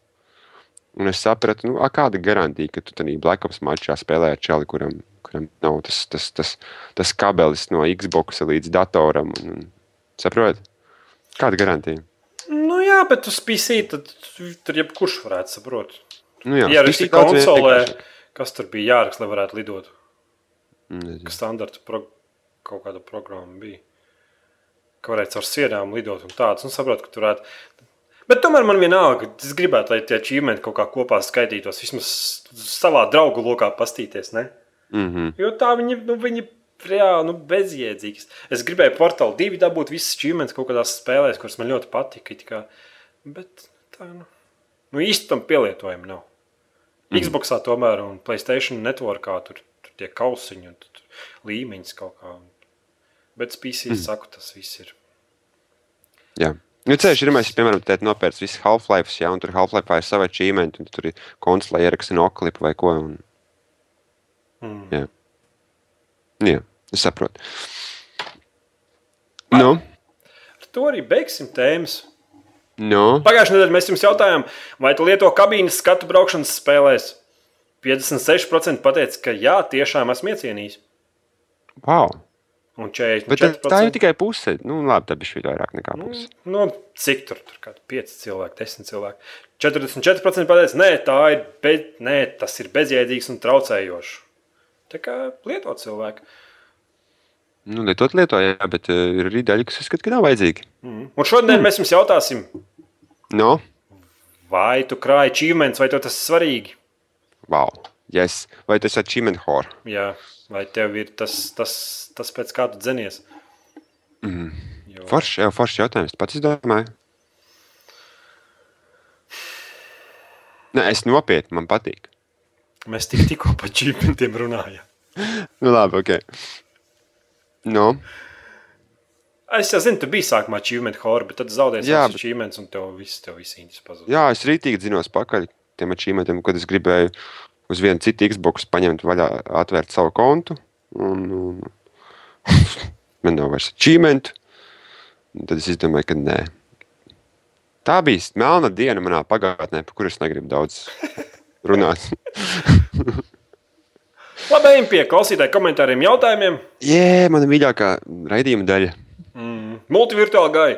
B: Un es sapratu, nu, a, kāda garantija, ka tu tādā Black Ops mačā spēlē ar čeli, kuram, kuram nav tas, tas, tas, tas kabelis no Xbox līdz datoram. Un, un, saproti? Kāda garantija?
A: Nu, jā, bet uz PC tad tur jebkurš varētu saprast.
B: Nu, jā,
A: Jā, arī konsolē, kas tur bija jāraksta, lai varētu lidot.
B: Mm, nezinu.
A: Kas standarta pro, kaut kāda programma bija. Ka varētu caur sienām lidot un tādas. Un saprotu, ka tur varētu. Bet tomēr man vienalga, es gribētu, lai tie achievementi kaut kā kopā skaitītos. Vismaz savā draugu lokā pastīties. Ne?
B: Mhm.
A: Jo tā viņi, nu, viņi reāli nu, bezjēdzīgas. Es gribēju portālu divi dabūt visas achievements kaut kādās spēlēs, kuras man ļoti patika. bet tā nu, nu īsti tam pielietojumi nav. Mm. Xboxā tomēr un Playstation networkā tur, tur tie kausiņi un tur līmeņas kaut kā. Bet PC mm. saku, tas viss ir.
B: Jā. Nu, ceļš ir, mēs, piemēram, te nopērts visu Half-Life, un tur Half-Life ir sava achievement, un tur ir konsolē ieraksta no klipa vai ko. Un,
A: Mm.
B: jā. jā, es saprotu. Nu,
A: Ar to arī beigsim tēmas.
B: Nu,
A: Pagājušajā nedēļā mēs jums jautājām, vai tu lieto kabīnes skatu braukšanas spēlēs. 56% pateica, ka jā, tiešām esmu iecienījis.
B: wow.
A: Un
B: Bet
A: 44%
B: tā, tā jau tikai puse. Nu, labi, tā bija vairāk nekā puse.
A: No cik tur tur kaut kādi 5 cilvēki, 10 cilvēki. 44% pateica, nē, tā ir, be, nē, tas ir bezjēdzīgs un traucējošs. Tā kā lietot cilvēku.
B: Nu, lietot lietojā, bet uh, ir arī daļa, kas uzskata, ka nav vajadzīgi.
A: Mm. Un šodien mm. mēs jums jautāsim,
B: Nu,
A: vai tu krāji achievements, vai tev tas ir svarīgi.
B: wow. Yes. Vai tas ir achievement horror?
A: Jā, vai tev ir tas, tas, tas pēc kā tu dzenies.
B: Mm.
A: Jo,
B: Foršs, jau foršs jautājums. Pats izdomāju. Nē, es nopietni, man patīk.
A: mēs tik, tikko par achievementiem runājām.
B: Nu, labi, ok. Nu,
A: Es jau zinu, tu biji sākumā achievement horror, bet tad zaudēji savus
B: bet-
A: achievements un tev viss, tev viss īņķis pazuda.
B: jā, es rītīgi zinos pakaļ tiem achievementiem, kad es gribēju uz vienu citu Xbox paņemt vaļā, atvērt savu kontu. Un, un, man nav vairs achievement. Tad es izdomāju, ka nē. Tā bija melna diena manā pagātnē, par kuru es negribu daudz runāt.
A: Labi, ejam pie klausītāju komentāriem, jautājumiem.
B: Jē, mana mīļākā raidījuma daļa.
A: Mm. Multivirtuāli gāja.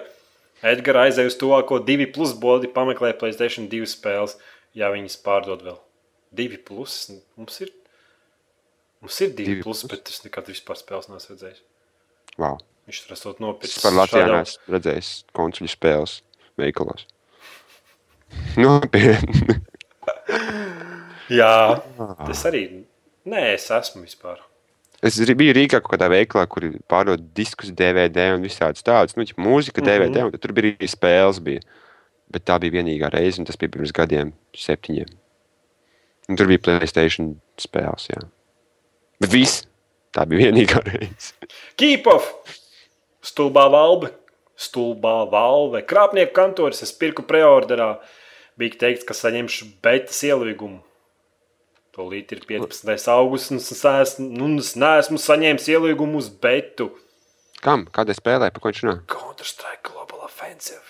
A: Edgars aizēja uz to, ko divi plus bodi pameklē Playstation 2 spēles, ja viņas pārdod vēl. Divi plus. Mums ir, mums ir divi,
B: Divi
A: plus,
B: plus.
A: bet es nekad vispār spēles neesmu redzējis.
B: Wow.
A: Viņš tur esot nopircis.
B: Es par Latviju neesmu redzējis konsuļu spēles veikalos. Nopietni.
A: Jā, tas arī. Nē, es esmu vispār.
B: Es biju Rīgā kaut kādā veikalā, kur pārdod diskus, DVD un visādas tādas. Nu, mūzika, DVD, un tad tur bija arī spēles. Bija. Bet tā bija vienīgā reize, un tas bija pirms gadiem, septiņiem. Un tur bija Playstation spēles. Jā. Bet viss. Tā bija vienīgā reize.
A: Keep off! Stulbā valve, stulbā valve, krāpnieku kantoris, es pirku preorderā. Bija teikts, ka saņemšu betas ielīgumu. Tūlīt ir 15. augusts, un es esmu, nu, es neesmu saņēmis ielīgumu uz betu.
B: Kam? Kādai spēlē? Par ko viņš runā?
A: Counter-Strike Global Offensive.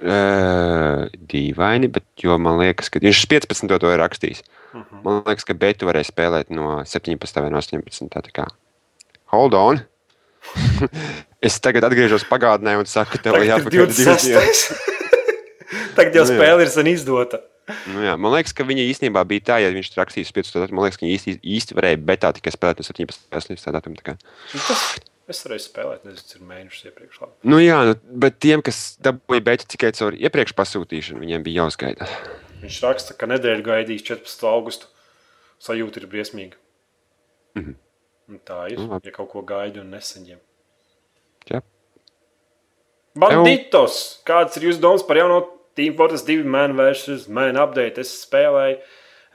B: Uh, dīvaini, bet jo man liekas, ka viņš 15. to ir rakstījis. Uh -huh. Man liekas, ka Betu varēja spēlēt no 17. vai no 18. Tā kā. Hold on! es tagad atgriežos pagātnē un saku, tev jāpakaļ divas dienas.
A: 26. Tagad jau
B: Nu
A: spēle ir sen izdota.
B: Nu, jā, man liekas, ka viņa īstenībā bija tā, ja viņš rakstīs 15. datumu. Man liekas, ka viņa īsti, īsti varēja betā tikai spēlēt no 17. līdz tā datumam. tā.
A: Nu, Es varēju spēlēt, nezinu, cik mēnešus iepriekš. Labi.
B: Nu, jā, nu, bet tiem, kas dabūja betu tikai caur iepriekš pasūtīšanu, viņiem bija jāuzgaida.
A: Viņš raksta, ka nedēļu gaidīs 14. augustu. Sajūta ir briesmīga. Mm
B: Mhm.
A: -hmm. Tā ir.
B: Nu,
A: ja kaut ko gaidi un nesaņem.
B: Jā.
A: Banditos! Kāds ir jūsu domas par jauno Team Fortress 2 man vs. man update? Es spēlēju,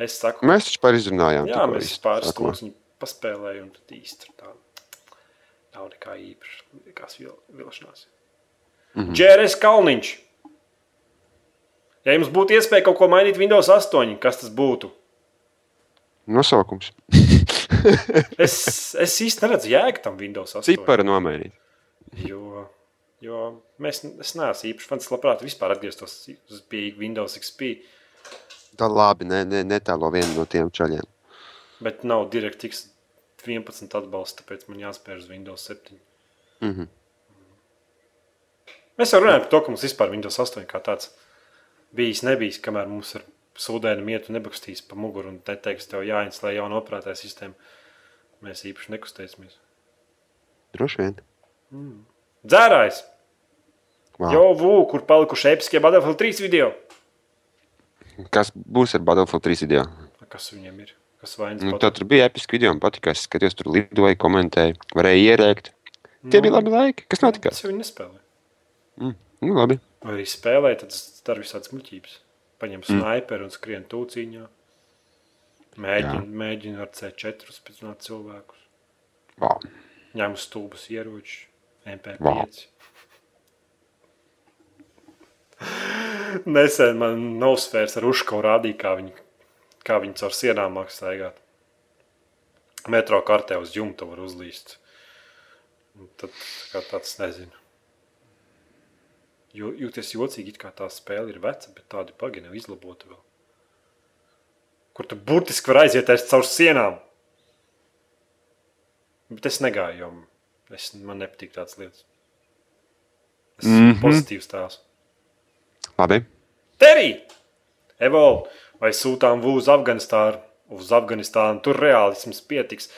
A: es saku,
B: Mēs taču pār izrunājām.
A: jā, mēs pāris stundas viņu paspēlēju un tad īsti tā. Nav nekā īpaša, nekās vil, vilšanās. Mm. -hmm. Džēres Kalniņš. Ja jums būtu iespēja kaut ko mainīt Windows 8, kas tas būtu?
B: Nosaukums.
A: Es, es īsti neredzu jēgu tam Windows 8.
B: Cipara nomainīt.
A: Jo, jo mēs, es neesmu īpaši fans. Labprāt vispār atgrieztos pie Windows XP,
B: Tā labi, ne, ne, netālo vienu no tiem čaļiem.
A: bet nav DirectX 11 atbalsta, tāpēc man jāspēr uz Windows 7.
B: Mhm.
A: Mēs jau runājam par to, ka mums vispār Windows 8 kā tāds bijis, nebijis, kamēr mums ar sūdēnu mietu nebakstīs pa muguru un neteiks, tev jāinstalē jauna operētāja sistēma. Mēs īpaši nekustēsimies.
B: Droši vien.
A: Dzērājs!
B: Wow.
A: Jo, vū, kur palikuši episkie Battlefield 3 video.
B: Kas būs ar Battlefield 3 video?
A: Kas viņiem ir? Kas vainas?
B: Nu, tā tur bija episki video, man patika. Es skatījos, tur lidoja, komentēja, varēja ierēkt. Tie bija labi laiki. Kas notika?
A: Es jau viņu nespēlēju.
B: Nu, labi.
A: Vai arī spēlēju, tad es daru visādas muļķības. Paņem sniperu un skrien tūciņā. Mēģinu, mēģinu ar C4 spēcināt cilvēkus.
B: Wow.
A: Ņemu stulbus ieročus, MP5.
B: Vau.
A: Nesen man nosfērs ar uzkavu rādīja, kā viņi, kā viņi caur sienām māks staigāt. Metro kartē uz jumta var uzlīst. Tad kā tāds nezinu. Jo, jūties jocīgi, it kā tā spēle ir veca, bet tādi pagi nav izlabota vēl. Kur tu burtiski var aiziet aiz caur sienām. Bet es negāju, jo es, man nepatīk tādas lietas. Es esmu mm. -hmm. pozitīvs tēls.
B: Labi.
A: Terī! Evolve, vai sūtām VU uz Afganistānu? Uz Afganistānu tur reālisms pietiks.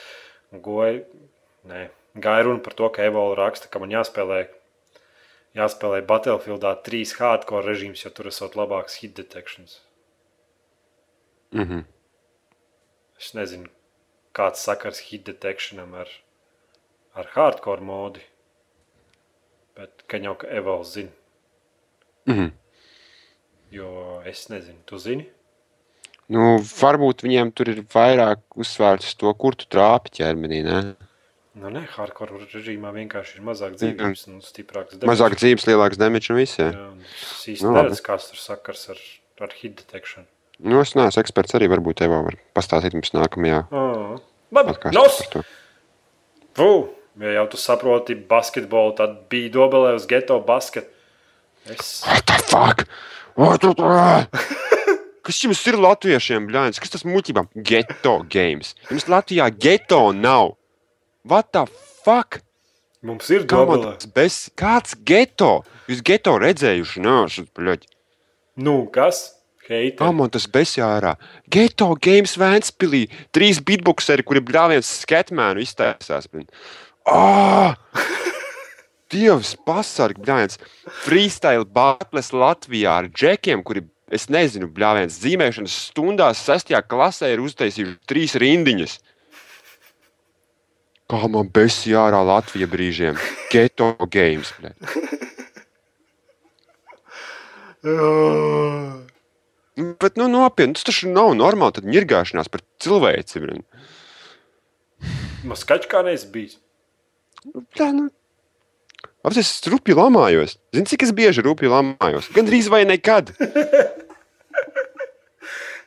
A: Goja, nē, gāja runa par to, ka Evolve raksta, ka man jāspēlē, jāspēlē Battlefieldā trīs hardcore režīms, jo tur esot labāks hit detections.
B: Mhm.
A: Es nezinu, kāds sakars hit detectionam ar, ar hardcore modi. Bet ka jau ka Evolve zina,
B: Mhm.
A: Jo es nezinu, tu zini?
B: Nu, varbūt viņiem tur ir vairāk uzsvērts uz to, kur tu trāpi ķermenī. Ne?
A: Nu, nē, hardcore režīmā vienkārši ir mazāk dzīvības un stiprāks
B: Mazāk dzīves, lielāks damage un viss. Jā.
A: Jā, un es īsti
B: Nu,
A: neredzu, kāds tur sakars ar, ar hit detection.
B: Nu, es neesmu eksperts arī. Varbūt tev var pastāstīt mums nākamajā
A: Oh. Labi, nos! Fū! Ja jau tu saproti basketbolu, tad bija dobelē uz geto basket. Es...
B: What the fuck? Kas jums ir latviešiem, bļāns? Kas tas muļķībām? Geto games. Jums Latvijā geto nav. What the fuck?
A: Mums ir
B: Kā tas bez... Kāds geto? Jūs geto redzējuši? Nē, šis, bļaļ.
A: Nu, kas?
B: Kā
A: Heiteri.
B: man tas besjārā? Geto games Vēnspilī. Trīs beatboxeri, kuri bļāviens skatmēnu iztaisās. Ah! Dievs, pasargi, bļāviens. Freestyle battles Latvijā ar džekiem, kuri, es nezinu, bļāviens zīmēšanas stundās sestajā klasē ir uztaisījuši trīs rindiņas. Kā man besija ārā Latvija brīžiem. Geto games. Nu, Bet, nu, nopietni, tas taču nav normāli. Tad ņirgāšanās par cilvēci.
A: skaļš kā neesi bijis.
B: Nu, bļa, nu. Apsies, es rupji lamājos. Zini, cik es bieži rupji lamājos? Gan drīz vai nekad.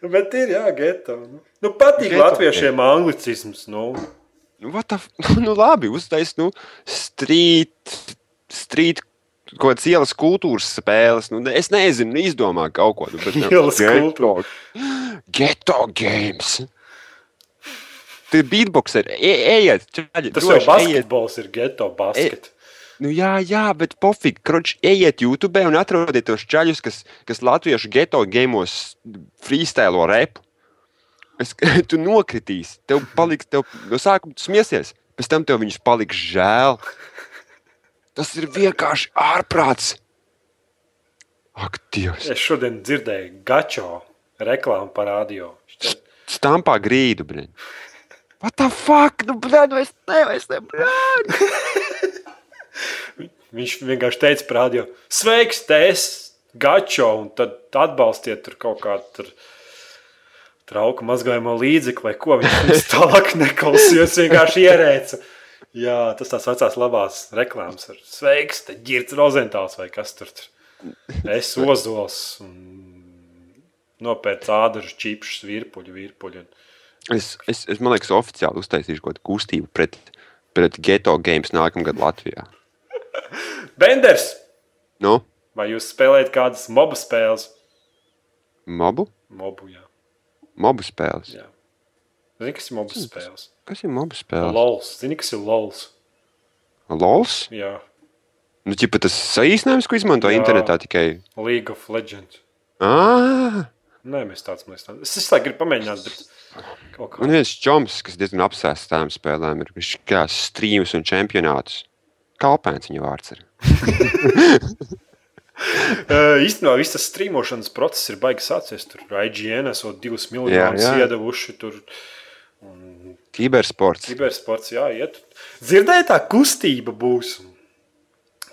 A: Bet ir, jā, geto. Nu, nu patīk
B: Geto,
A: latviešiem anglicisms. Nu.
B: Nu, what the f- nu, labi, uztais, nu, strīt, strīt, kaut kādas ielas kultūras spēles. Nu, es nezinu, nu, izdomā kaut ko. Nu, bet, nu,
A: Ielas
B: geto- Geto games. Tur beatbox ir. E, ejiet, čaļi,
A: Tas jau
B: droši, ejiet.
A: basketbols ir geto basket.
B: Nu, jā, jā, bet pofīgi, kroč, ejiet YouTube un atrodiet tos čaļus, kas, kas latviešu geto gēmos freestēlo repu. Es, tu nokritīsi, tev paliks, tev no sākuma smiesies, pēc tam tev viņus paliks žēl. Tas ir vienkārši ārprāts. Ak, Dievs!
A: Es šodien dzirdēju gačo reklāmu par radio.
B: Stampā grīdu, blin. What the fuck? Nu, blin, nu es nevaru, es nevaru.
A: Viņš vienkārši teica par radio, sveiks, tēs, gačo, un tad atbalstiet tur kaut kādu tur trauku mazgājumu līdzekli vai ko. Viņš tālāk neklausījās, vienkārši ierēca. Jā, tas tās vecās labās reklāmas ar sveiks, te ģirts rozentāls vai kas tur. tur. Es ozols un nopērts ādažu čipšus, virpuļu, virpuļu.
B: Es, es, es man liekas, oficiāli uztaisīšu kaut kādu kustību pret, pret geto games nākamgad Latvijā.
A: Benders!
B: Nu,
A: Vai jūs spēlējat kādas mobu spēles?
B: mobu?
A: Mobu, jā.
B: Mobu spēles.
A: jā. Zini, kas ir mobu spēles?
B: Kas ir mobu spēles?
A: LOLs. Zini, kas ir LOLs?
B: LOLs?
A: Jā,
B: Nu, ķipa tas saīsinājums, ko izmanto
A: Jā.
B: internetā tikai.
A: League of Legends.
B: Ah!
A: Nē, mēs tāds mēs tāds. Es visu laiku gribu pamēģināt, bet.
B: Man viens čoms, kas diezgan apsēsts tām spēlēm, ir viņš kā streams un čempionātus. Kalpēns viņa vārds ir.
A: Uh, īstenībā viss tas strīmošanas process ir baigi sācies. Tur IGN esot divus miljonus
B: jā.
A: iedevuši. Tur
B: Kibersports.
A: kibersports jāiet. Dzirdēji, tā kustība būs.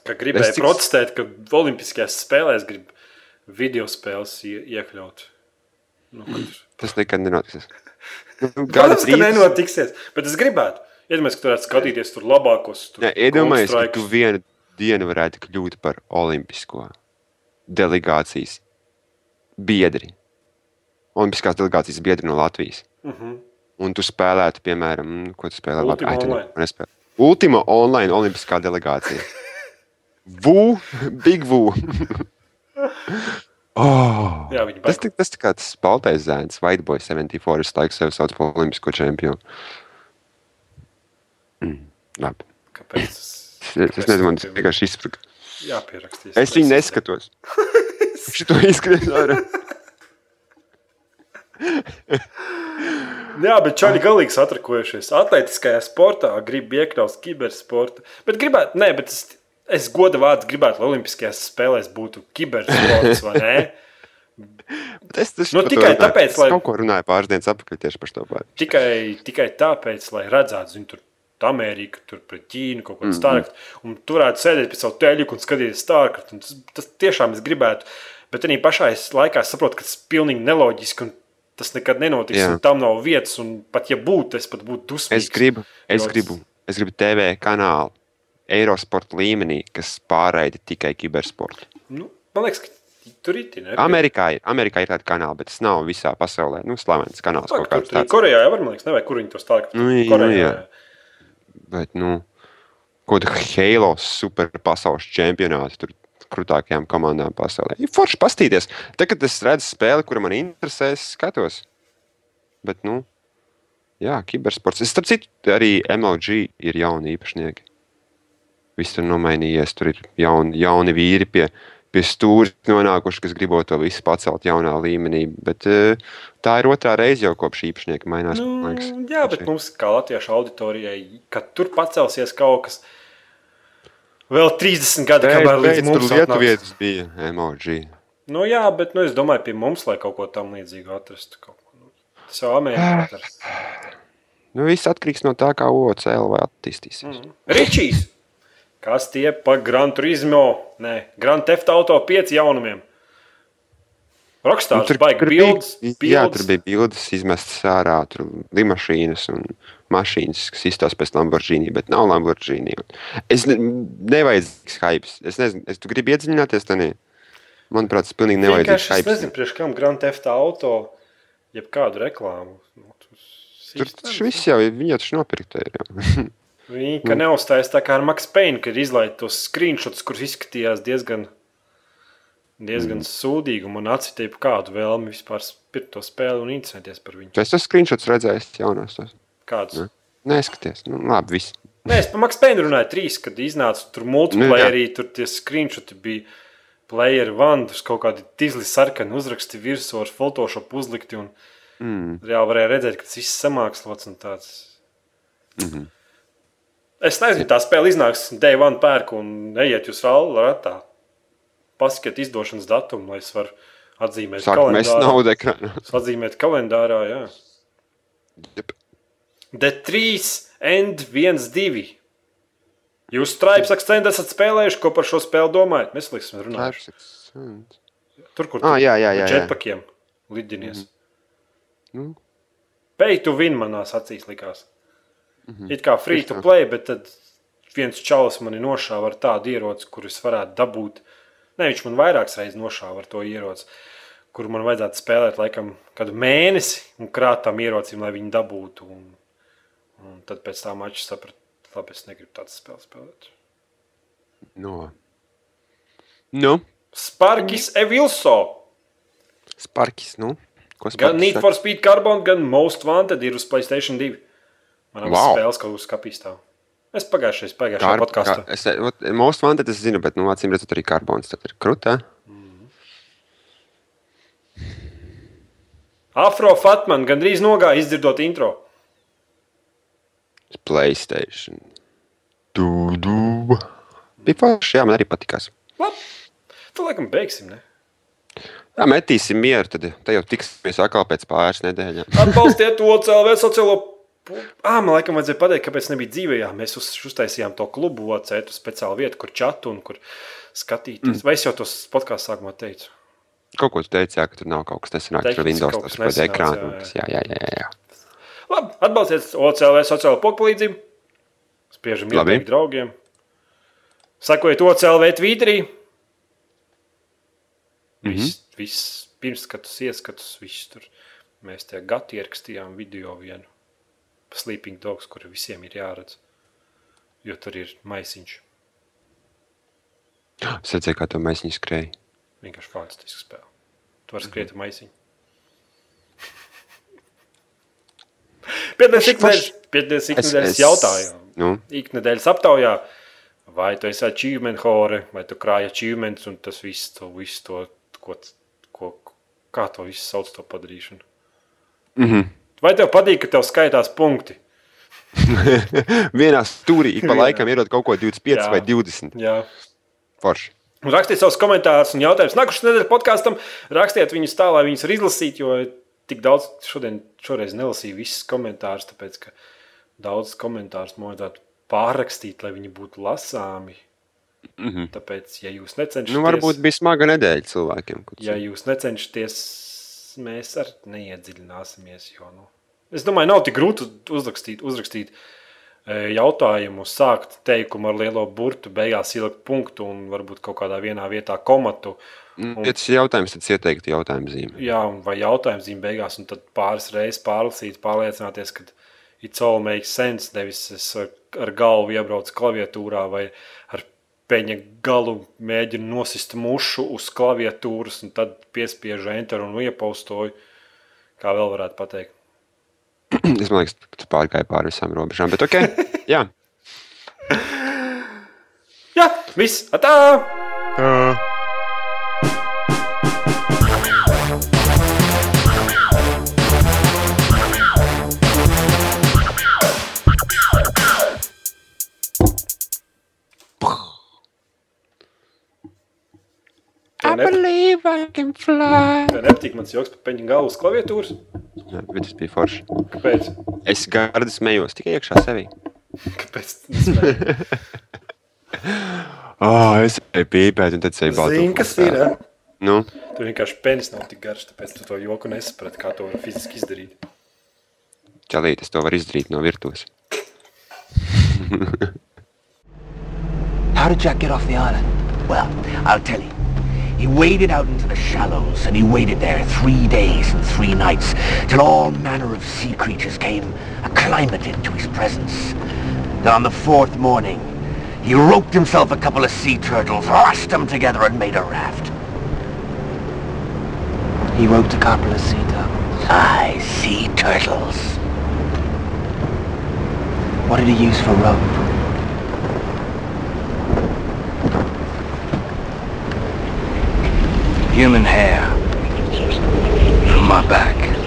A: Ka gribēja
B: cik-
A: protestēt, ka Olimpiskajās spēlēs grib video spēles ie- iekļaut. Nu, kad-
B: Tas nekad nenotiks. Nu,
A: Protams, ka nenotiksies. Bet es gribētu. Iedomājieties, ka tu varētu skatīties tur labākos. Tur
B: Jā, Iedomājieties, ka tu vienu dienu varētu kļūt par olimpisko delegācijas biedri. Olimpiskās delegācijas biedri no Latvijas.
A: Mhm.
B: Un tu spēlētu, piemēram, mm, ko tu spēlē?
A: Ultima
B: ai, ne-
A: Online.
B: nespēlē. Ultima online olimpiskā delegācija. Vu, Big Vu. oh,
A: Jā,
B: tas,
A: baigi.
B: tā- tas tā kā tas baltais zēns, White Boy 74, es laiku sev sauc par olimpisko čempionu. Mm, labi.
A: Kāpēc? tas-
B: Es, es nezinu, man tas vienkārši izsprūga.
A: Jāpierakstīs.
B: Es viņu neskatos. Šito izskatās ārā.
A: Jā, bet čaļi galīgi satrakojušies. Atletiskajā sportā grib iekļaut kibersporta. Bet gribētu, nē, bet es, es goda vārdu gribētu, lai Olimpiskajās spēlēs būtu kibersports vai nē.
B: Bet Es, es
A: Nu, tikai
B: runāju.
A: tāpēc,
B: Es
A: lai-
B: kaut ko runāju pāris dienas atpakaļ tieši par to.
A: Tikai, tikai tāpēc, lai redzētu, zinu, tur Amerika, tur pret Ķīnu, kaut kāda starka. Un tur varētu sēdēt pie savu teļu un skatīties starka. Tas, tas tiešām es gribētu. Bet arī pašā es laikā saprotu, ka tas ir pilnīgi neloģiski. un Tas nekad nenotiks. Un Tam nav vietas. Un pat ja būtu, es pat būtu dusmīgs.
B: Es gribu, es gribu, es gribu TV kanālu Eirosporta līmenī, kas pārraida tikai kibersportu.
A: Nu, man liekas, ka tur ir tā līnija.
B: Amerikā, Amerikā ir tāda kanāla, bet tas nav visā pasaulē. Nu, slavens kanāls kaut kāds tāds.
A: Korejā jau var, man liekas, nevajag, kur viņi to stāsta.
B: Nu, jā, nu, jā. Bet, nu, kaut kāda Halo super pasaules čempionāta tur krūtākajām komandām pasaulē. Ir forši pastīties. Tagad es redzu spēli, kura man interesē, es skatos. Bet, nu, jā, kibersports. Es, starp citu, arī MLG ir jauni īpašnieki. Viss tur nomainījies. Tur ir jauni, jauni vīri pie, pie stūra nonākuši, kas gribot to visu pacelt jaunā līmenī. Bet eh, tā ir otrā reize jau kopš īpašnieki mainās.
A: Nu, jā, bet mums, kā latviešu auditorijai, kad tur pacelsies kaut kas, vēl 30 gadi, kamēr līdz mums.
B: Lietuvietis bija emoji.
A: Nu, jā, bet nu, es domāju, pie mums, lai kaut ko tam līdzīgu atrastu. Nu, Tas jau Amerikā atrast.
B: Nu, viss atkarīgs no tā, kā OCL vai attīstīsies. Mm.
A: Ričijs! Kas tie pa Grand Turismo, ne, Grand Theft Auto 5 jaunumiem? Rokstārs
B: Nu, tur,
A: baigi
B: bija,
A: bildes,
B: jā,
A: bildes.
B: tur bija bildes izmestas ārā, tur bija mašīnas un mašīnas, kas izstāsta pēc Lamborghini, bet nav Lamborghini. Es ne, nevajadzīgs hypes. Es nezinu, es tu gribi iedziļināties tajā. Manuprāt, tas pilnīgi nevajadzīgs
A: Vienkārši es nezinu, priekš kam Grand Theft Auto jebkādu reklāmu. Nu, tas
B: Tur tas viss jau viņi jau taču nopirkta jau.
A: Viņi ka neuzstājas tā kā ar Max Payne, kad izlaiž tos screenshots, kurus izskatījās diezgan, diezgan mm. sūdīgi. un Man atsitēja kādu vēlmi vispār pirkt to spēli un interesēties par viņu.
B: Esi tas screenshots redzējis jaunos. tos?
A: Kādus?
B: Ne. Neskaties, nu labi, viss.
A: Nē, es par Max Payne runāju trīs, kad iznāca tur multiplayerī, tur tie screenshoti bija. Player one, tur kaut kādi tīzli sarkani uzraksti virsū ar Photoshop uzlikti. Un
B: Mm.
A: reāli varēja redzēt, ka tas viss samākslots un tāds.
B: Mm -hmm.
A: Es nezinu, tā spēle iznāks Day One pērku un ejiet jūs vēl ratā. Paskatiet izdošanas datumu, lai es varu atzīmēt
B: Sāk
A: kalendārā.
B: naudu ekrānā.
A: Atzīmēt kalendārā, jā.
B: Jep.
A: D3 and 1, 2. Jūs stripes akcentu esat spēlējuši, ko par šo spēli domājat? Mēs liksim runāt. Tur, kur
B: Ah, jā, jā, jā,
A: četpakiem lidinies.
B: Nu,
A: Pay to win manās acīs likās.
B: Mhm.
A: It kā free to play, bet tad viens čalis mani nošāva ar tādu ieroci, kurus varētu dabūt. Nē, viņš man vairākas reizes nošāva ar to ieroci, kuru man vajadzētu spēlēt laikam kādu mēnesi un krāt tam ierocim, lai viņi dabūtu. Un, un tad pēc tā mača sapratu, labi, es negribu tādu spēli spēlēt.
B: no. Nu,
A: Sparkis Evilso.
B: Sparkis, nu. Ko
A: Gan
B: Sparkis
A: Need
B: saka?
A: for Speed Carbon, gan Most Wanted ir uz Playstation 2. Manam
B: Wow.
A: spēles kaut kas kapīs stāv. Es pagājušajā, pagājušajā
B: Kār-
A: podkāstā.
B: kā- Es, most wanted, es zinu, bet, nu, acīm redzot, arī karbons. Tad ir krūta.
A: Afro Fatman gandrīz nogāja izdzirdot intro.
B: Playstation. Du, du. Bija forši, jā, man arī patikās.
A: Labi, tu laikam beigsim, ne?
B: Jā, metīsim mieru, tad te jau tiksimies atkal pēc pāris nedēļām.
A: Atbalstiet to CLV sociālo. Ā, man laikam vajadzēja pateikt, kāpēc nebija dzīvē. Jā, mēs uz, uztaisījām to klubu, OCētu speciālu vietu, kur čatu un kur skatīties. Mm. Vai es jau tos podkāstu sākumā teicu?
B: Kaut ko tu teici, jā, ka tur nav kaut kas nesenāks, tur
A: Tehniski
B: Windows,
A: kaut
B: tas tur
A: nesenāks,
B: ekrāna.
A: jā,
B: Jā, jā, jā, jā.
A: Labi, atbalstiet OCLV sociālo palīdzību. Spiežam ieteikt draugiem. Sakojiet OCLV Twitterī.
B: Mhm.
A: Viss, viss pirmskatus, ieskatus, viss tur. Mēs tie gati ierakstījām video vienu. Sleeping Dogs, kur visiem ir jāredz. Jo tur ir maisiņš.
B: Es redzēju, kā to mēs viņu skrēja.
A: Vienkārši fantastiski spēle. Tu vari skriet ar maisiņu. Pēdējais iknedēļas, pēdējais iknedēļas jautājumu.
B: Nu,
A: Iknedēļas aptaujā, vai tu esi achievement hore, vai tu krāji achievements un tas viss, to, viss to, ko, ko, kā to visu sauc to padarīšanu.
B: mm -hmm.
A: Vai tev patīk, ka tev skaitās punkti?
B: Vienā stūrī ik pa laikam ierod kaut ko 25
A: Jā.
B: vai 20.
A: Jā.
B: Forši.
A: Rakstiet savus komentārus un jautājumus. Nākamā nedēļa podkāstam rakstiet viņus tā, lai viņus var izlasīt, jo tik daudz šodien, šoreiz nelasīju visus komentārus, tāpēc ka daudz komentārus vajadzētu pārrakstīt, lai viņi būtu lasāmi.
B: Mm -hmm.
A: Tāpēc, ja jūs necenšaties,
B: Nu, varbūt bija smaga nedēļa cilvēkiem.
A: ja jūs necenšaties, mēs arī neiedziļināsimies. Jo, nu, es domāju, nav tik grūti uzrakstīt, uzrakstīt e, jautājumu, sākt teikumu ar lielo burtu, beigās ielikt punktu un varbūt kaut kādā vienā vietā komatu.
B: Mm, Ja tas ir jautājums, tad ieteikti jautājumu zīme.
A: Jā, un vai jautājumu zīmē beigās, un tad pāris reizes pārlasīt, pārliecināties, ka it's all makes sense. Nevis es ar, galvu iebraucu klaviatūrā vai ar peņa galu mēģinu nosist mušu uz klaviatūras, un tad piespiežu enter un iepaustoju. Kā vēl varētu pateikt?
B: Es domāju, ka tas pārgāja pāri visām robežām. Bet, ok, jā.
A: Jā, viss! Atā!
B: I believe I can fly.
A: Tev nepatīk mans joks par peņa galu uz klaviatūras?
B: Jā, bet tas bija forši.
A: Kāpēc?
B: Es gardi smējos tikai iekšā sevī.
A: Kāpēc? Zini,
B: Oh, es eju pīpēt, un tad es eju baltu.
A: kas ir? Ja?
B: Nu,
A: Tur vienkārši penis nav tik garš, tāpēc tu to joku nesaprati, kā to var fiziski izdarīt.
B: ķelīt, es to varu izdarīt no virtuves.
C: How did Jack get off the island? Well, I'll tell you. He waded out into the shallows, and he waited there three days and three nights, till all manner of sea creatures came acclimated to his presence. Then on the fourth morning, he roped himself a couple of sea turtles, lashed them together, and made a raft.
D: He roped a couple of sea turtles.
C: Aye, sea turtles.
D: What did he use for rope?
C: Human hair. From my back.